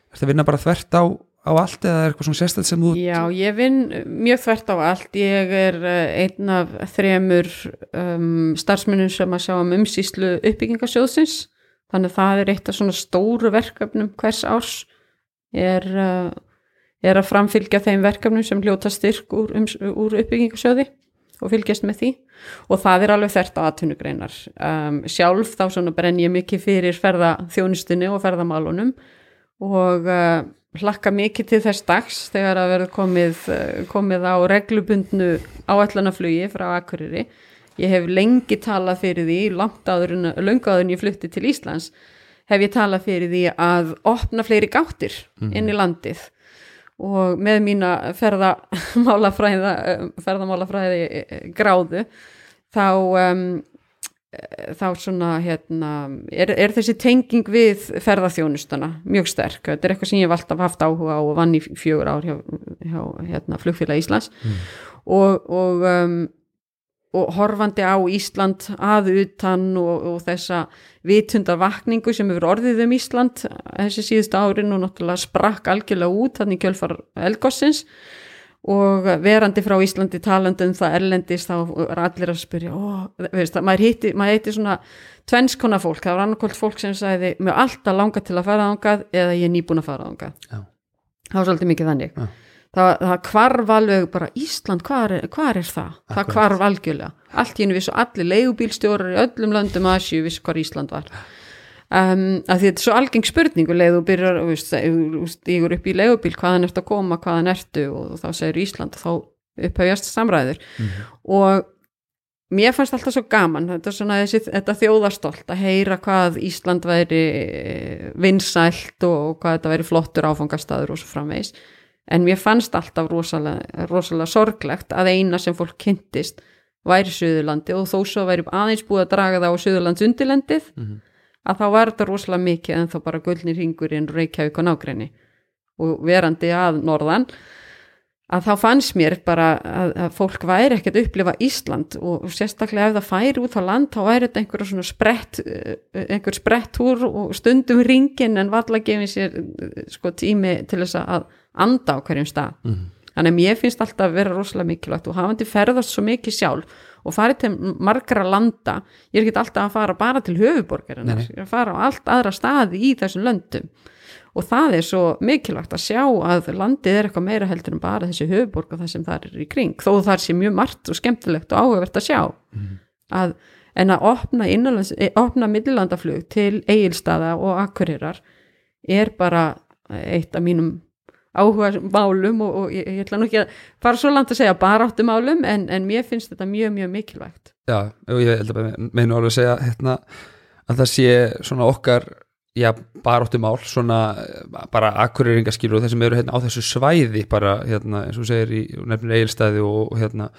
Er það vinna bara þvert á, á allt eða er eitthvað svona sérstætt sem þú Já, ég vinn mjög þvert á allt. Ég er eh, einn af þremur um, starfsmennum sem að sjá um umsýslu uppbyggingasjóðsins. Þannig að það er eitt af svona stóru verkefnum hvers árs er, uh, er að framfylgja þeim verkefnum sem hljóta styrk úr, um, úr uppbyggingasjóði og fylgjast með því og það er alveg þvert á atvinnugreinar. Um, sjálf þá svona brenn ég mikið fyrir ferðaþjónustunni og ferðamálunum og uh, hlakka mikið til þess dags þegar að verður komið, uh, komið á reglubundnu áætlanaflugi frá Akureyri. Ég hef lengi talað fyrir því, langt áður en löngu áður en ég flutti til Íslands, hef ég talað fyrir því að opna fleiri gáttir inn í landið og með mína um, ferðamálafræði eh, gráðu þá um, eh, þá svona hérna, er, er þessi tenging við ferðaþjónustana mjög sterk, þetta er eitthvað sem ég hef alltaf haft áhuga á og vann í fjögur ár hjá, hjá hérna, flugfélag Íslands. Og, og, um, og horfandi á Ísland að utan og, og þessa vitundarvakningu sem hefur orðið um Ísland þessi síðustu árin og náttúrulega sprakk algjörlega út þannig kjölfar elgossins og verandi frá Íslandi talandi um það erlendis þá er allir að spyrja ó, veist, það, maður hitti, maður hitti svona tvennskona fólk, það var annarkvælt fólk sem sagði mér alltaf langa til að fara þangað eða ég er nýbúin að fara þangað Já. það var svolítið mikið þannig Já. það, það hvarf alveg bara Ísland, hvað er, hvar er það? það Akkurat. hvarf algjörlega, allt í hennu vissu allir leigubílstjórar í öllum löndum Asíu vissu hvar Ísland var um, að því þetta er svo algeng spurningu leið þú byrjar, þú stígur upp í leigubíl hvaðan ertu að koma, hvaðan ertu og þá segir Ísland og þá upphefjast samræður. Og mér fannst alltaf svo gaman þetta, svona, þessi, þetta þjóðarstolt að heyra hvað Ísland væri eh, vinsælt og hvað þetta væri flottur áfangastaður og svo framvegis. En mér fannst alltaf rosalega, rosalega sorglegt að eina sem fólk kynntist væri Suðurlandi og þó svo væri aðeins búið að draga það á Suðurlands undirlendið að þá var þetta rosalega mikið en þá bara gullnir hringurinn Reykjavík og nágrenni og verandi að norðan að þá fannst mér bara að, að fólk væri ekkert að upplifa Ísland og sérstaklega ef það færi út á land þá væri þetta einhver svona sprett eh, einhver sprettúr og stundum ringin en valla gefið sér eh, sko tími til þess að anda á hverjum stað Mhm. þannig að mér finnst alltaf að vera rosalega mikilvægt og hafandi ferðast svo mikið sjálf og farið til margra landa. Ég er ekki alltaf að fara bara til nei. ég er að fara á allt aðra staði í þessum löndum. Og það er svo mikilvægt að sjá að landið er eitthvað meira heldur en bara þessi höfuborg og það sem það er í kring þó það sé mjög margt og skemmtilegt og áhugavert að sjá. Að, en að opna, innanlands, eh, opna millilandaflug til eigilstaða og akkurirar er bara eitt af mínum áhuga málum og, og ég, ég ætla nú ekki að fara svo langt að segja bara áttu málum en, en mér finnst þetta mjög mjög mikilvægt. Já, og ég held að meinu alveg að segja hérna, að það sé svona okkar já, baróttu mál svona eh, bara akkurýringaskilur og þeir sem eru hérna á þessu svæði bara hérna, eins og segir í nefnir eigilstæði og, hérna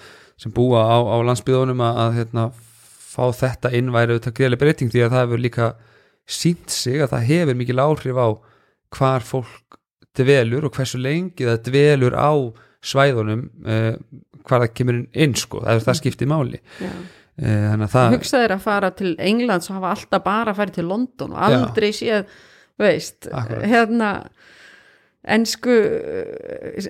sem búa á, á landsbyðunum að, hérna fá þetta inn væri auðvitað greiðlega breyting því að það hefur líka sínt sig að það hefur mikil áhrif á hvar fólk dvelur og hversu lengi það dvelur á svæðunum uh, hvar það kemur inn sko, það er það skiptið máli. Já. að það hugsaðir að fara til Englands og hafa alltaf bara farið til London og aldrei séð, veist Akkurat. hérna ensku eh,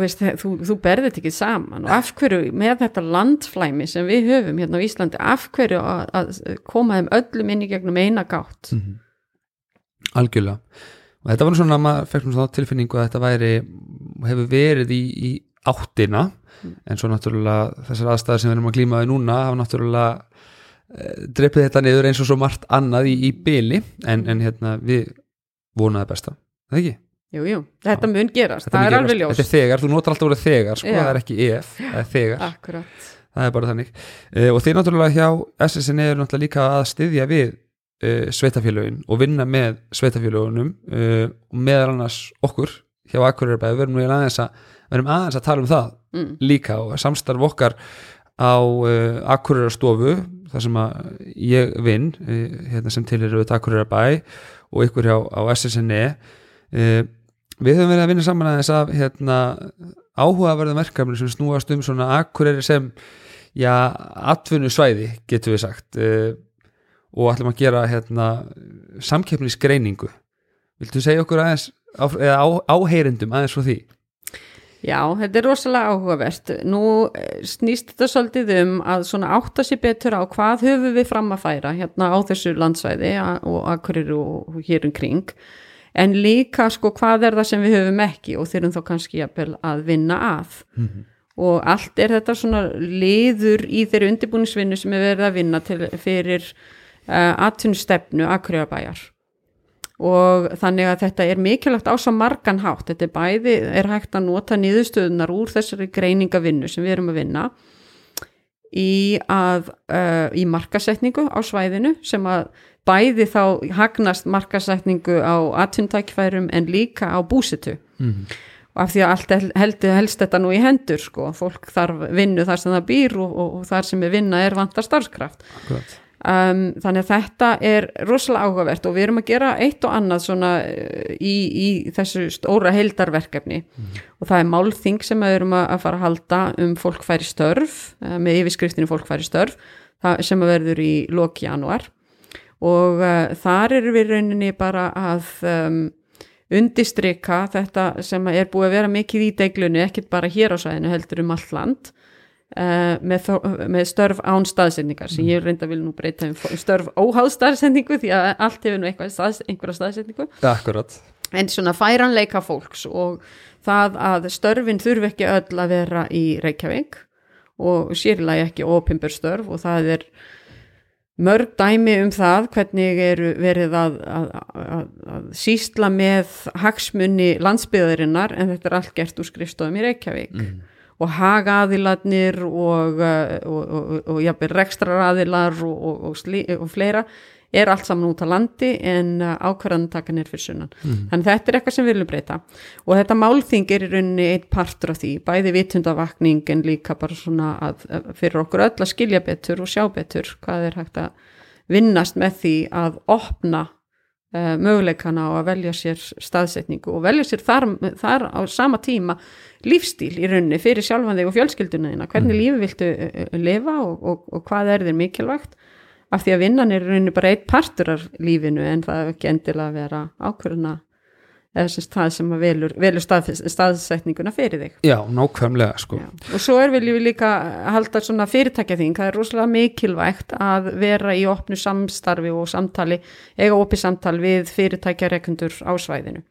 veist, þú, þú berðið þetta ekki saman. Og af hverju með þetta landflæmi sem við höfum hérna á Íslandi af hverju að, að koma þeim öllum inn í gegnum eina gátt? Mhm. algjörlega og þetta var svona að maður fekk svona tilfinningu að þetta væri hefur verið í, í áttina. En svo náttúrulega þessar aðstæðar sem við erum að glíma við núna hafa náttúrulega e, dreipið þetta niður eins og svo margt annað í, í byli en, en hérna við vonaði besta, það ekki? Jú, jú, þetta mun gerast, Þetta það mun er alveg ljós Þetta er þegar, þú notar alltaf orðið þegar sko, Já. það er ekki ef, það er þegar. Akkurat, það er bara þannig. Uh, og þeir náttúrulega hjá SSN eru náttúrulega líka að styðja við uh, sveitafélögin og vinna með sveitafélögunum uh, og meðal annars okkur hjá Akureyrbæði, við erum aðeins að aðeins að tala um það mm. líka og samstarf okkar á uh, Akureyrastofu þar sem að ég vinn hérna sem til eru við Akureyrbæ og ykkur hjá á SSN uh, við höfum verið að vinna saman aðeins af hérna, áhugaverðum verkefni sem snúast um svona Akureyri sem já, atvinnu svæði getum við sagt. Uh, og ætlum að gera hérna, samkeppnisgreiningu. Viltu segja okkur aðeins á, eða á, áheyrendum aðeins frá því? Já, þetta er rosalega áhugavert. Nú eh, snýst þetta svolítið um að svona átta sér betur á hvað höfum við fram að færa hérna á þessu landsvæði og akkurir og hér um kring. En líka sko hvað er það sem við höfum ekki og þurfum þá kannski að vinna að. Og allt er þetta svona liður í þeirri undirbúningsvinnu sem er verið að vinna til, fyrir atvinnustefnu Akureyjabæjar og þannig að þetta er mikilvægt á svo margan hátt, þetta er bæði er hægt að nota niðurstöðunar úr þessari greiningavinnu sem við erum að vinna í að uh, í markasetningu á svæðinu sem að bæði þá hagnast markasetningu á atvinnutækifærum en líka á búsitu mm. og af því að allt hel- heldur helst þetta nú í hendur sko, fólk þarf vinnu þar sem það býr og, og, og þar sem er vinna er vantar starfskraft. Akkurat. Um, þannig að þetta er rosalega áhugavert og við erum að gera eitt og annað svona eh, í, í þessu stóra heildarverkefni. Og það er málþing sem við erum að fara að halda um fólk færi störf eh, með yfirskriftinu fólk færi störf sem að verður í loki janúar. Og uh, þar erum við rauninni bara að um, undistrika þetta sem er búið að vera mikið í deiglunni, ekkert bara hér á sæðinu heldur um allt land uh, með, þó- með störf án staðsendingar sem ég reynda vil nú breyta um störf óháð staðsendingu því að allt hefur nú staðs, einhverja staðsendingu Akkurat. En svona færanleika fólks og það að störfin þurfi ekki öll að vera í Reykjavík og sérlega ekki ópimbur störf og það er mörg dæmi um það hvernig eru verið að, að, að, að sísla með hagsmunni landsbyðarinnar en þetta er allt gert úr skrifstofum í Reykjavík og hagaðilarnir og, uh, og, og, og, og rekstraraðilar og, og, og, slí, og fleira er allt saman út á landi en uh, ákvarðantakan er fyrir sunnan. Þannig þetta er eitthvað sem við viljum breyta og þetta málþing er í rauninni eitt partur af því, bæði vitundavakning en líka bara svona að, að fyrir okkur öll að skilja betur og sjá betur hvað er hægt að vinnast með því að opna möguleikana á að velja sér staðsetningu og velja sér þar, þar á sama tíma lífstíl í rauninni fyrir sjálfan þig og fjölskylduna þína, hvernig lífi viltu uh, uh, lifa og, og, og hvað er þér mikilvægt? Af því að vinnan er rauninni bara eitt partur af lífinu en það er ekki endilega að vera ákvörðuna eða sem það sem að velur, velur stað, staðsetninguna fyrir þig. Já, nákvæmlega sko. Já. og svo er við líka halda svona fyrirtækja þing, það er rosalega mikilvægt að vera í opnu samstarfi og samtali, eiga opið samtal við fyrirtækja rekundur á svæðinu.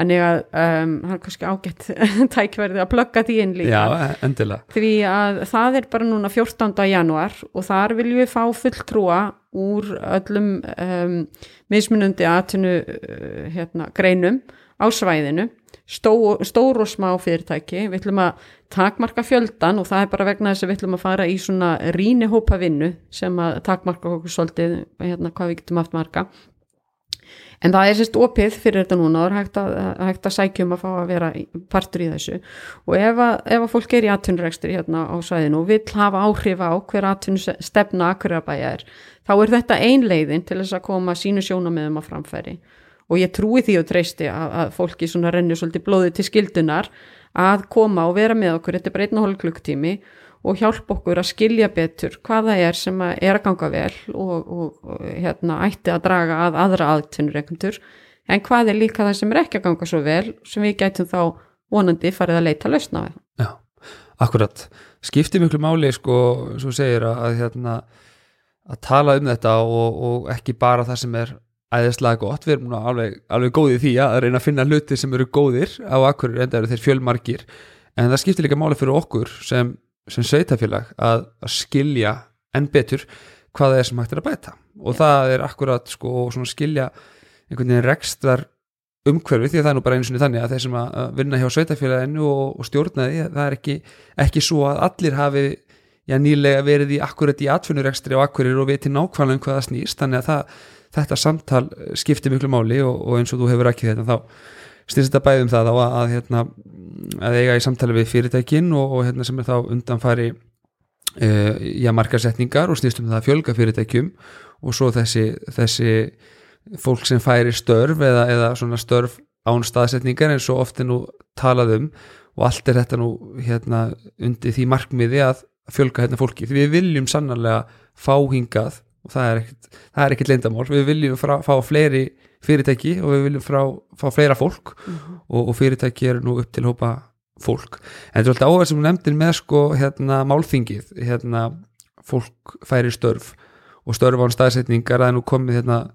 Þannig að um, það er kannski ágætt tækverði að plugga því inn líka. Já, endilega. Því að það er bara núna 14. januar og þar viljum við fá fulltrúa úr öllum um, mismunandi atinu uh, hérna, greinum á svæðinu. Stó, stór og smá fyrirtæki. Við ætlum að takmarka fjöldan og það er bara vegna þess að við ætlum að fara í svona rínihópa vinnu sem að takmarka okkur svolítið hérna, hvað við getum haft marga en það er sérst opið fyrir þetta núna og er hægt að, hægt að sækjum að fá að vera partur í þessu. Og ef að, ef að fólk er í atvinnurekstri hérna á svæðinu og vill hafa áhrif á hver atvinnustefna akkurabæja er þá er þetta ein leiðin til þess að koma sínu sjónameðum að framfæri. Og ég trúi því og treysti að, að fólki svona rennur svolítið blóði til skildunar að koma og vera með okkur, þetta er bara einn og hálf klukktími og hjálpa okkur að skilja betur hvað það er sem að er að ganga vel og, og, og hérna, ætti að draga að aðra aðtunur en hvað er líka það sem er ekki að ganga svo vel sem við gætum þá vonandi farið að leita lausna við. Já, akkurat. Skiptir miklu máli sko, svo segir að, hérna, að tala um þetta og, og ekki bara það sem er æðislega gott, við erum alveg, alveg góðið því að reyna að finna hluti sem eru góðir á akkur enda eru þeir fjölmarkir en það skiptir líka máli fyrir okkur sem, sem sveitafélag að, að skilja enn betur hvað það er sem hægt er að bæta og ja. það er akkurat sko skilja einhvern veginn rekstrar umhverfi því að það er nú bara eins og þannig að þeir sem að vinna hjá sveitafélaginu og, og stjórna því það er ekki, ekki svo að allir hafi já, nýlega verið í akkurat í atvinnurekstri og akkurir og viti nákvæmlega um hvað það snýst þannig að það, þetta samtal skiptir miklu máli og, og eins og þú hefur ekki þetta þá styrst þetta bæðum það á að, að, hérna, að eiga í samtali við fyrirtækin og, og hérna, sem er þá undanfari uh, já, markarsetningar og snýstum það að fjölga fyrirtækjum og svo þessi, þessi fólk sem færi störf eða, eða svona störf án staðsetningar eins og ofte nú talað um og allt er þetta nú hérna undir því markmiði að fjölga hérna fólki. Því við viljum sannarlega fá hingað og það er ekkert, er leindamál við viljum frá, fá fleiri fyrirtæki og við viljum frá, fá fleira fólk mm -hmm. og, og fyrirtæki er nú upp til hópa fólk en þetta er alltaf áverð sem nefndir með sko hérna málþingið hérna fólk færi störf og störf án staðsetningar er nú komið hérna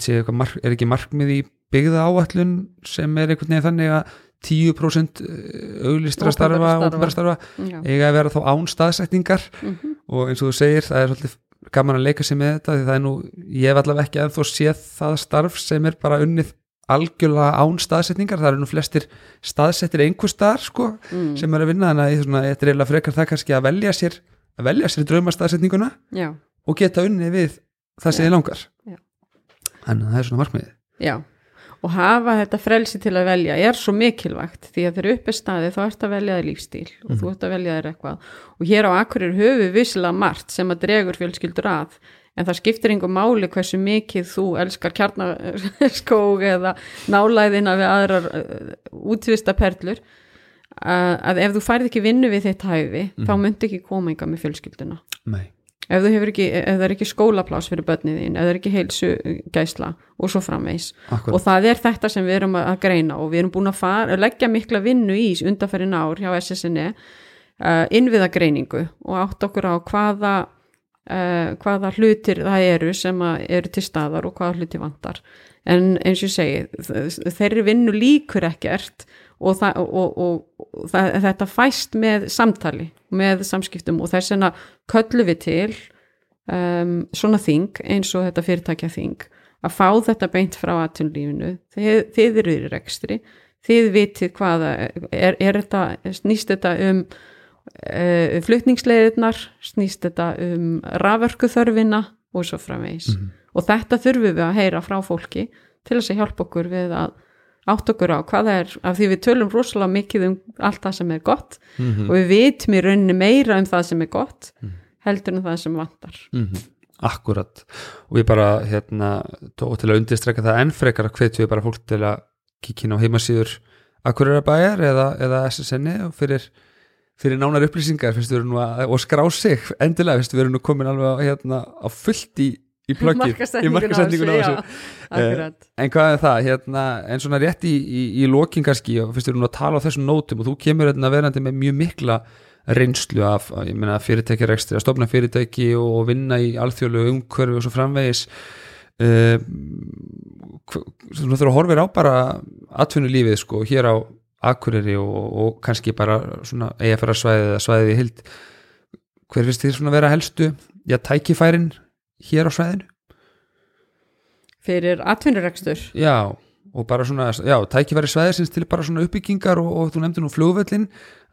sé, er ekki markmið í byggða áallun sem er einhvern veginn þannig að 10% eh, auglistra starfa starfa eiga að vera þá án staðsetningar mm -hmm. og eins og þú segir það er svolítið gaman að leika sig með þetta því það er nú, ég hef allavega ekki að þó séð það starf sem er bara unnið algjörlega án staðsetningar. Það eru nú flestir staðsettir einhver staðar sko, mm. sem er að vinna þannig að þetta er eiginlega frekar það kannski að velja sér að velja sér draumastaðsetninguna og geta unnið við það sem þið langar. Já. Þannig að það er svona markmiðið. Já, og hafa þetta frelsi til að velja er svo mikilvægt því að þegar upp er staði þá ert að velja þér lífstíl og mm. þú mhm. ert að velja þér eitthvað og hér á Akkurir höfu vissla margt sem að dregur fjölskyldur að en það skiptir einhver máli hversu mikið þú elskar kjarnaskóg eða nálæðina við aðrar uh, útvista perlur uh, að ef þú færð ekki vinnu við þitt hæfi mm. þá mhm. myndi ekki koma einhver með fjölskylduna Nei ef ekki, ef það er ekki skólaplás fyrir börnið þín, ef það er ekki heilsu gæsla og svo framvegs Akkurat. og það er þetta sem við erum að greina og við erum búin að, fara, að leggja mikla vinnu í undanferðin ár hjá SSNE uh, innviðagreiningu og átt okkur á hvaða uh, hvaða hlutir það eru sem eru til staðar og hvaða hlutir vantar en eins og ég segi þeirri vinnu líkur ekkert og, það, og, og, og það, þetta fæst með samtali, með samskiptum og þess vegna köllu við til um, svona þing eins og þetta fyrirtækja þing að fá þetta beint frá aðtunlífinu þið, þið eru í rekstri þið vitið hvaða er, er þetta, snýst þetta um uh, flutningsleiðirnar snýst þetta um raförkuþörfina og svo framvegis mm -hmm. og þetta þurfum við að heyra frá fólki til þess að hjálpa okkur við að átt okkur á hvað það er, af því við tölum rosalega mikið um allt það sem er gott mm -hmm. og við vitum í rauninni meira um það sem er gott mm -hmm. heldur en það sem vantar mm -hmm. Akkurat og við bara hérna, tók til að undistrekka það ennfrekar að hvetju við bara fólk til að kíkina á heimasýður Akureyra-bæjar eða, eða SSN-i og fyrir, fyrir nánar upplýsingar að, og skrá sig endilega, við erum nú komin alveg hérna, á fullt í í plöggið, í markasendingun á þessu. uh, en hvað er það? Hérna, en svona rétt í, í, í lokingarski og fyrst erum við að tala á þessum nótum og þú kemur hérna verandi með mjög mikla reynslu af fyrirtækjarekstri að stopna fyrirtæki og vinna í alþjóðlu umhverfi og svo framvegis. Uh, þú þurfur að horfa á bara atvinnu lífið sko hér á Akureyri og, og kannski bara svona EFR svæðið eða svæðið í hild hver finnst þið svona vera helstu? Já tækifærin hér á svæðinu. Fyrir atvinnurekstur? Já og bara svona, já, tækifæri svæðisins til bara svona uppbyggingar og, og þú nefndi nú flugvöllin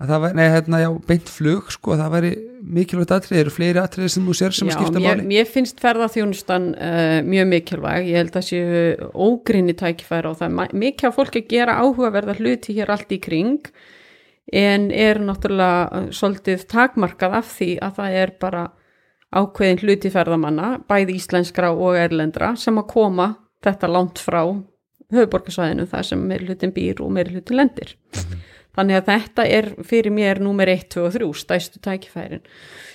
að það væri, nei, hérna, já, beint flug sko, að það væri mikilvægt atrið eru fleiri atrið sem þú sér sem já, skipta máli? Mér finnst ferðarþjónustan uh, mjög mikilvæg, ég held að séu ógrinni tækifæri og það er mikið af fólki að gera áhugaverða hluti hér allt í kring en er náttúrulega svolítið takmarkað af því að það er bara ákveðin hluti ferðamanna, bæði íslenskra og erlendra sem að koma þetta langt frá höfuborgarsvæðinu þar sem meir hlutin býr og meir hlutin lendir. Þannig að þetta er fyrir mér númer 1, 2 og 3 stæstu tækifærin.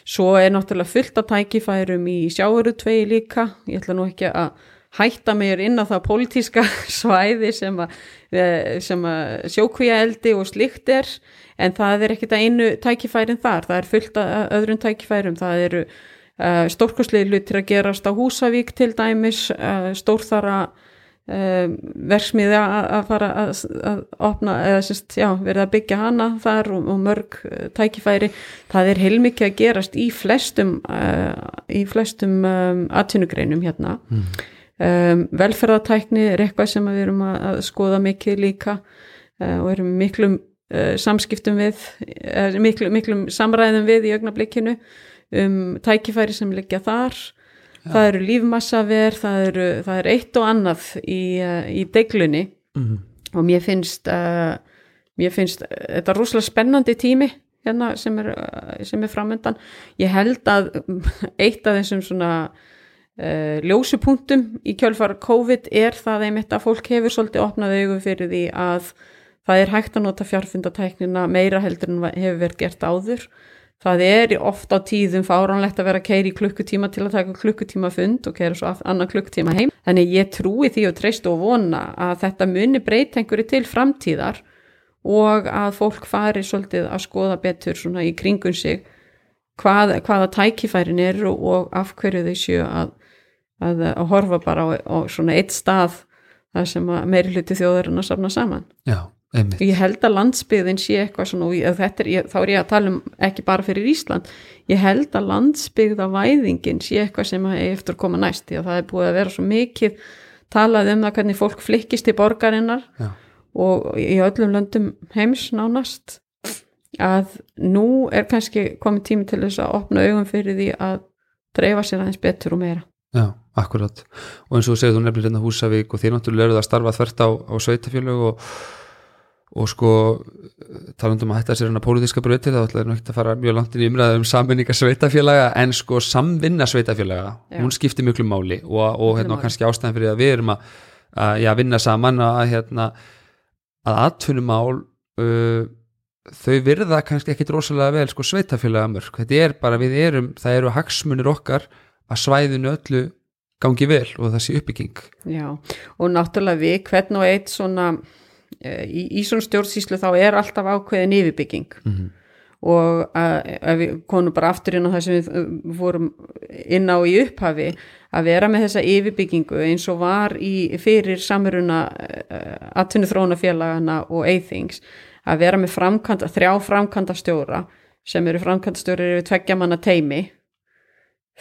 Svo er náttúrulega fullt af tækifærum í sjáurutvegi líka. Ég ætla nú ekki að hætta mér inn á það pólitíska svæði sem að, eh, sem að sjókvíja eldi og slikt er en það er ekkit að einu tækifærin þar. Það er fullt af öðrum tækifærum. Það eru stórkoslega hlutir að gerast á Húsavík til dæmis. Uh, stórþara uh, verksmiði að fara að, opna eða sérst, já, verið að byggja hana þar og, og mörg tækifæri. Það er heilmikið að gerast í flestum í flestum um, atvinnugreinum hérna. Mm. um, velferðatækni er eitthvað sem við erum að, skoða mikið líka og erum miklum samskiptum við uh, miklu, miklum samræðum við í augnablikinu um tækifæri sem liggja þar. Það eru lífmassaver það, eru, það er eitt og annað í, uh, í deglunni. Mm. og mér finnst uh, mér finnst uh, þetta rosalega spennandi tími hérna sem er, sem er framöndan ég held að eitt af þessum svona uh, ljósupunktum í kjölfar COVID er það einmitt að fólk hefur svolítið opnað augu fyrir því að það er hægt að nota fjárfundatæknina meira heldur en hefur verið gert áður það er oft á tíðum fáránlegt að vera að keira í klukkutíma til að taka klukkutíma fund og keira svo annan klukkutíma heim þannig ég trúi því og treyst og vona að þetta muni breyta einhverju til framtíðar og að fólk fari svolítið að skoða betur svona í kringun sig hvað, hvaða tækifærin er og, af hverju þau séu að, að, að horfa bara á, á svona eitt stað þar sem meiri hluti þjóðurinn að safna saman. Já, einmitt Ég held að landsbyggðin sé eitthvað svona og ég, er, ég, þá er ég að tala um ekki bara fyrir Ísland, ég held að landsbyggða væðingin sé eitthvað sem eigi eftir að koma næst því að það er búið að vera svo mikið talað um það hvernig fólk flikkist til borgarinnar Já. og í öllum löndum heims nánast að nú er kannski komið tími til þess að opna augum fyrir því að dreifa sér aðeins betur og meira. Já, akkurat og eins og þú segir þú nefnir hérna Húsavík og þér náttúrulega eruð að starfa þvert á, á sveitafjölög og, og sko talandum að hætta sér hérna pólitíska breytir þá ætlaði nú ekki að fara mjög langt inn í umræða um samvinninga sveitafjölaga en sko samvinna sveitafjölaga Já. hún skiptir miklu máli og, og hérna máli. kannski ástæðan fyrir að við erum að, að já, vinna saman að hérna að atvinnumál uh, þau virða kannski ekki rosalega vel sko sveitafjölaga mörg þetta er bara við erum, það eru hagsmunir okkar að svæðinu öllu gangi vel og það sé uppbygging Já, og náttúrulega við hvern og eitt svona í, í svona stjórnsýslu þá er alltaf ákveðin yfirbygging. Mhm. og að, við konum bara aftur inn á það sem við uh, vorum inn á í upphafi að vera með þessa yfirbyggingu eins og var í fyrir samruna uh, atvinnu þróunafélagana og eithings að vera með framkanta, þrjá framkanta stjóra sem eru framkanta stjóri yfir tveggja manna teimi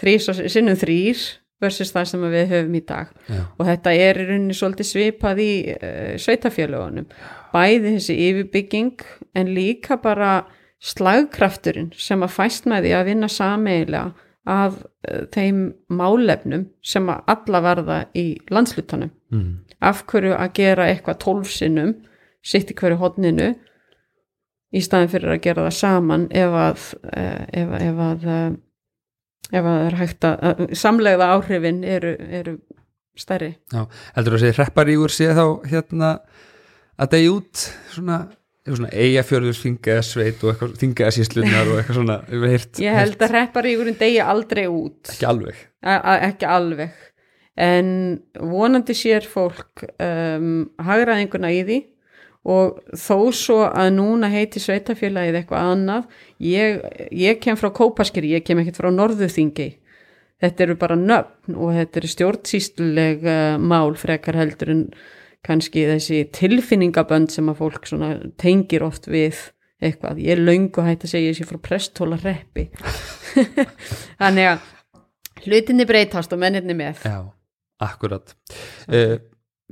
þrís og sinnum þrýr versus það sem við höfum í dag Já. og þetta er í rauninni svolítið svipað í uh, sveitafélögunum bæði þessi yfirbygging en líka bara slagkrafturinn sem að fæst með því að vinna sameigilega af uh, þeim málefnum sem að alla verða í landslutanum mm. af hverju að gera eitthvað tólfsinnum sitt í hverju hodninu í staðin fyrir að gera það saman ef að uh, ef, ef að ef að það er hægt að, að samlegða áhrifin eru, eru stærri. Já, heldur þú að segja hrepparígur sé þá hérna að degi út svona, svona eigafjörður þingaða sveit og þingaða síslunar og eitthvað svona heyrt, ég held að hrepparíkurinn degi aldrei út. Ekki alveg. A, ekki alveg. En vonandi sér fólk um, hagraðinguna í því og þó svo að núna heiti sveitafélagið eitthvað annað ég, ég kem frá Kópaskeri ég kem ekkert frá Norðuþingi þetta eru bara nöfn og þetta eru stjórnsýsluleg uh, mál frekar heldur en kannski þessi tilfinningabönd sem að fólk tengir oft við eitthvað, ég er löngu hægt að segja sé frá prestóla reppi þannig að hlutinni breytast og menninni með. Já, akkurat. Uh,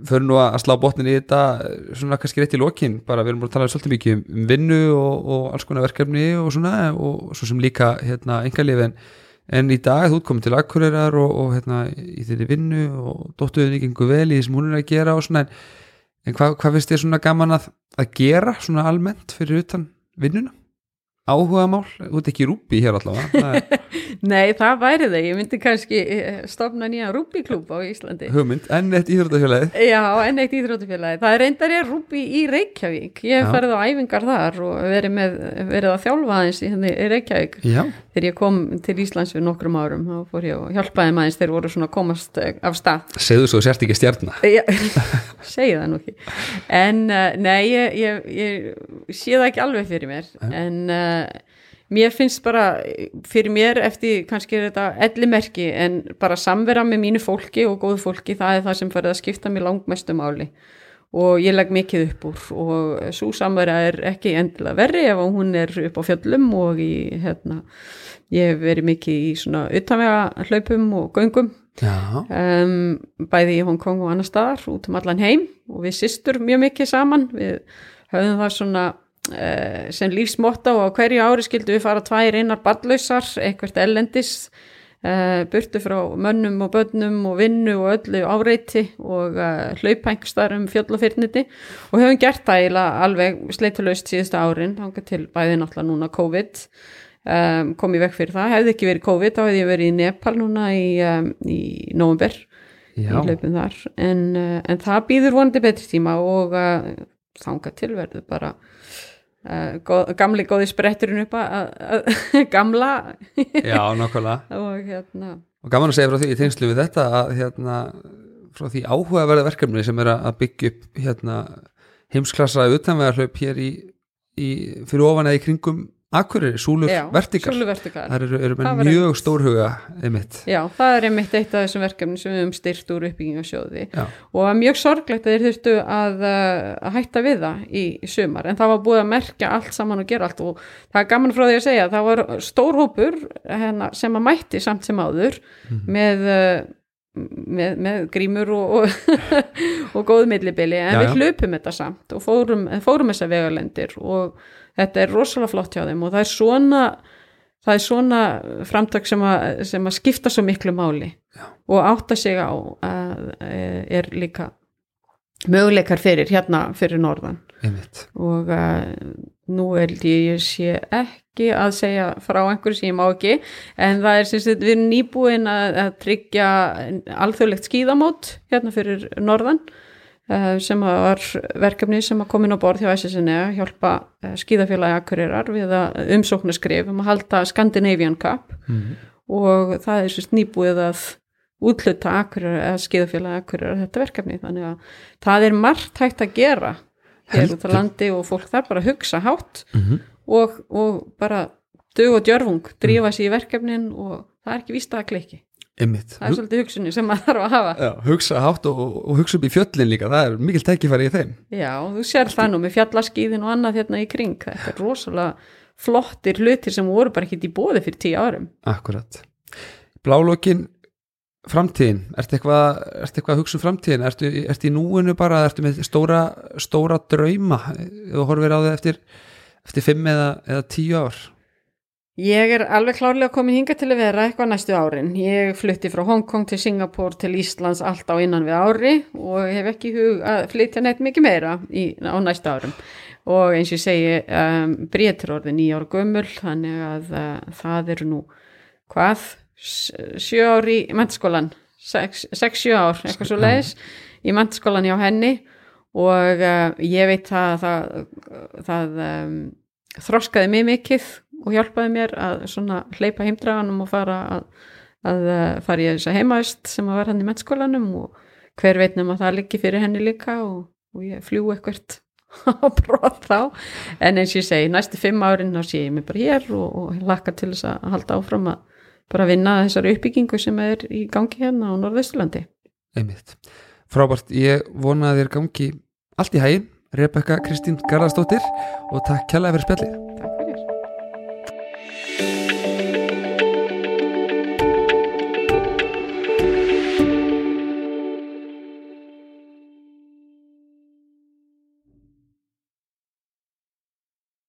Förum nú að slá botnin í þetta eh, svona kannski rétt í lokin bara við erum búin að tala svolítið mikið um- um vinnu og, og alls konar verkefni og svona og svo sem líka hérna engalif en, en í dag þú komið til Akureyrar og, og hérna í þeirri vinnu og dóttuðinni gengur vel í þessum hún er að gera og svona en, en hvað, hvað finnst þér svona gaman að, að gera svona almennt fyrir utan vinnuna áhugamál, þú ert ekki rúbi hér allavega. Það er Nei, það væri það, ég myndi kannski eh, stofna nýja rúbíklúb á Íslandi. Hugmynd, enn eitt íþróttafélagið. Já, enn eitt íþróttufélagi. Það er reyndar ég rúbi í Reykjavík. Ég hef ferið á æfingar þar og verið, með, verið að þjálfa aðeins í, í Reykjavík. Já, Þegar ég kom til Íslands fyrir nokkrum árum, þá fór ég og hjálpaði maður þeir voru svona komast eh, af stað. segðu svo sért ekki stjarna? Já, segi það nú ekki. En uh, nei, ég, ég, ég mér. Finnst bara, fyrir mér eftir kannski er þetta ellimerki, en bara samvera með mínu fólki og góðu fólki, það er það sem farið að skipta mér langmestu máli. Og ég legg mikið upp úr og svo samvera er ekki endilega verri ef hún er upp á fjöllum og í, hérna, ég hef verið mikið í svona utanvega hlaupum og göngum. Um, bæði í Hong Kong og annar staðar út um allan heim og við systur mjög mikið saman. Við höfðum það svona sem lífsmotta og á hverju ári skildu við fara tvær einar ballauðsar eitthvert ellendis uh, burtu frá mönnum og börnum og vinnu og öllu áreiti og hlaupa einhverstaðar um fjöll og fyrniti. Og höfum gert það alveg sleitulaust síðustu árin þangað til bæði náttúrulega núna COVID um, kom ég vekk fyrir það, hefði ekki verið COVID þá hefði ég verið í Nepal núna í, um, í november í já, hlaupum þar. En, en það býður vonandi betri tíma og uh, þangað til verður bara góð, gamli góði spretturinn upp að, gamla. Já, nákvæmlega. Og hérna. Og gaman að segja frá því í tengslu við þetta að hérna, frá því áhugaverða verkefni sem er að byggja upp hérna, heimsklassa utanvegarhlaup hér í, í, fyrir ofan eða í kringum Akureyri, Súlur Vertikal. Þar eru, eru Það með mjög stórhuga einmitt. Já, það er einmitt eitt af þessum verkefni sem við höfum styrt úr uppbyggingasjóði Já. og það er mjög sorglegt að þeir þurftu að, uh, að hætta við það í, sumar. En það var búið að merkja allt saman og gera allt. Og það er gaman frá því að segja að það var stór hópur hérna, sem að mætti samt sem áður Mhm. með, uh, með, með grímur og, og, og góð millibili. En Já, við já. hlupum þetta samt og fórum, fórum þessar vegalendir og þetta er rosalega flott hjá þeim og það er svona það er svona framtak sem að, sem að skipta svo miklu máli Já. og átta sig á að eh, er líka möguleikar fyrir hérna fyrir norðan. Einmitt, og uh, nú er ég, sé ekki að segja frá einhverju sem ég má ekki en það er sagt við erum nýbúin að, að tryggja alþjóðlegt skíðamót hérna fyrir norðan sem að var verkefni sem að komin á borð hjá SSN að hjálpa uh, skíðafélagi Akureyrar við að umsóknarskrif um að halda Scandinavian Cup. Mm. og það er sérst nýbúið að útluta Akureyrar eða skíðafélagi Akureyrar þetta verkefni. Þannig að það er margt hægt að gera hér út á landi og fólk þarf bara að hugsa hátt Mm og, og bara dög og djörfung, drífa sér í verkefnin og það er ekki víst að það klikki einmitt. Það er svolítið hugsunni sem maður þarf að hafa. Já, hugsa hátt og, og hugsa upp í fjöllin líka. Það er mikil tækifæri í þeim. Já, þú sér það nú með fjallaskíðin og annað hérna í kring, þetta er rosalega flottir hlutir sem voru bara ekki í bóði fyrir tíu árum. Akkurat. Blálókin framtíðin, ertu eitthvað, ertu eitthvað að hugsa um framtíðin, ertu, ertu í núinu bara, ertu með stóra, stóra drauma, þú horfir á þig eftir, eftir fimm eða, eða tíu ár Ég er alveg klárlega komin hinga til að vera eitthvað næstu árin. Ég flutti frá Hongkong til Singapore til Íslands allt á innan við ári og hef ekki hug að flytja neitt mikið meira í, á næstu árum. Og eins og ég segi, um, Brétur orðið nýja ára gömul, þannig að uh, það eru nú hvað, sjö ár í mentaskólan, sex, sex, sjö ár, eitthvað svo leiðis í mentaskólan hjá henni og uh, ég veit það, það, það um, þroskaði mig mikið og hjálpaði mér að svona hleypa heimdraganum og fara að, að uh, fara í þess að heimaðist sem að var hann í mennskólanum og hver veitnum að það liggi fyrir henni líka og, og ég fljú eitthvert á brot þá. En eins og ég segi, næstu fimm árin þá sé ég mig bara hér og, og lakka til þess að halda áfram að bara vinna þessari uppbyggingu sem er í gangi hérna á Norðausturlandi. Einmitt. Frábært, ég vona að þér gangi allt í hægin, Rebecca Kristín Garðarsdóttir og takk kjærlega fyrir spjallið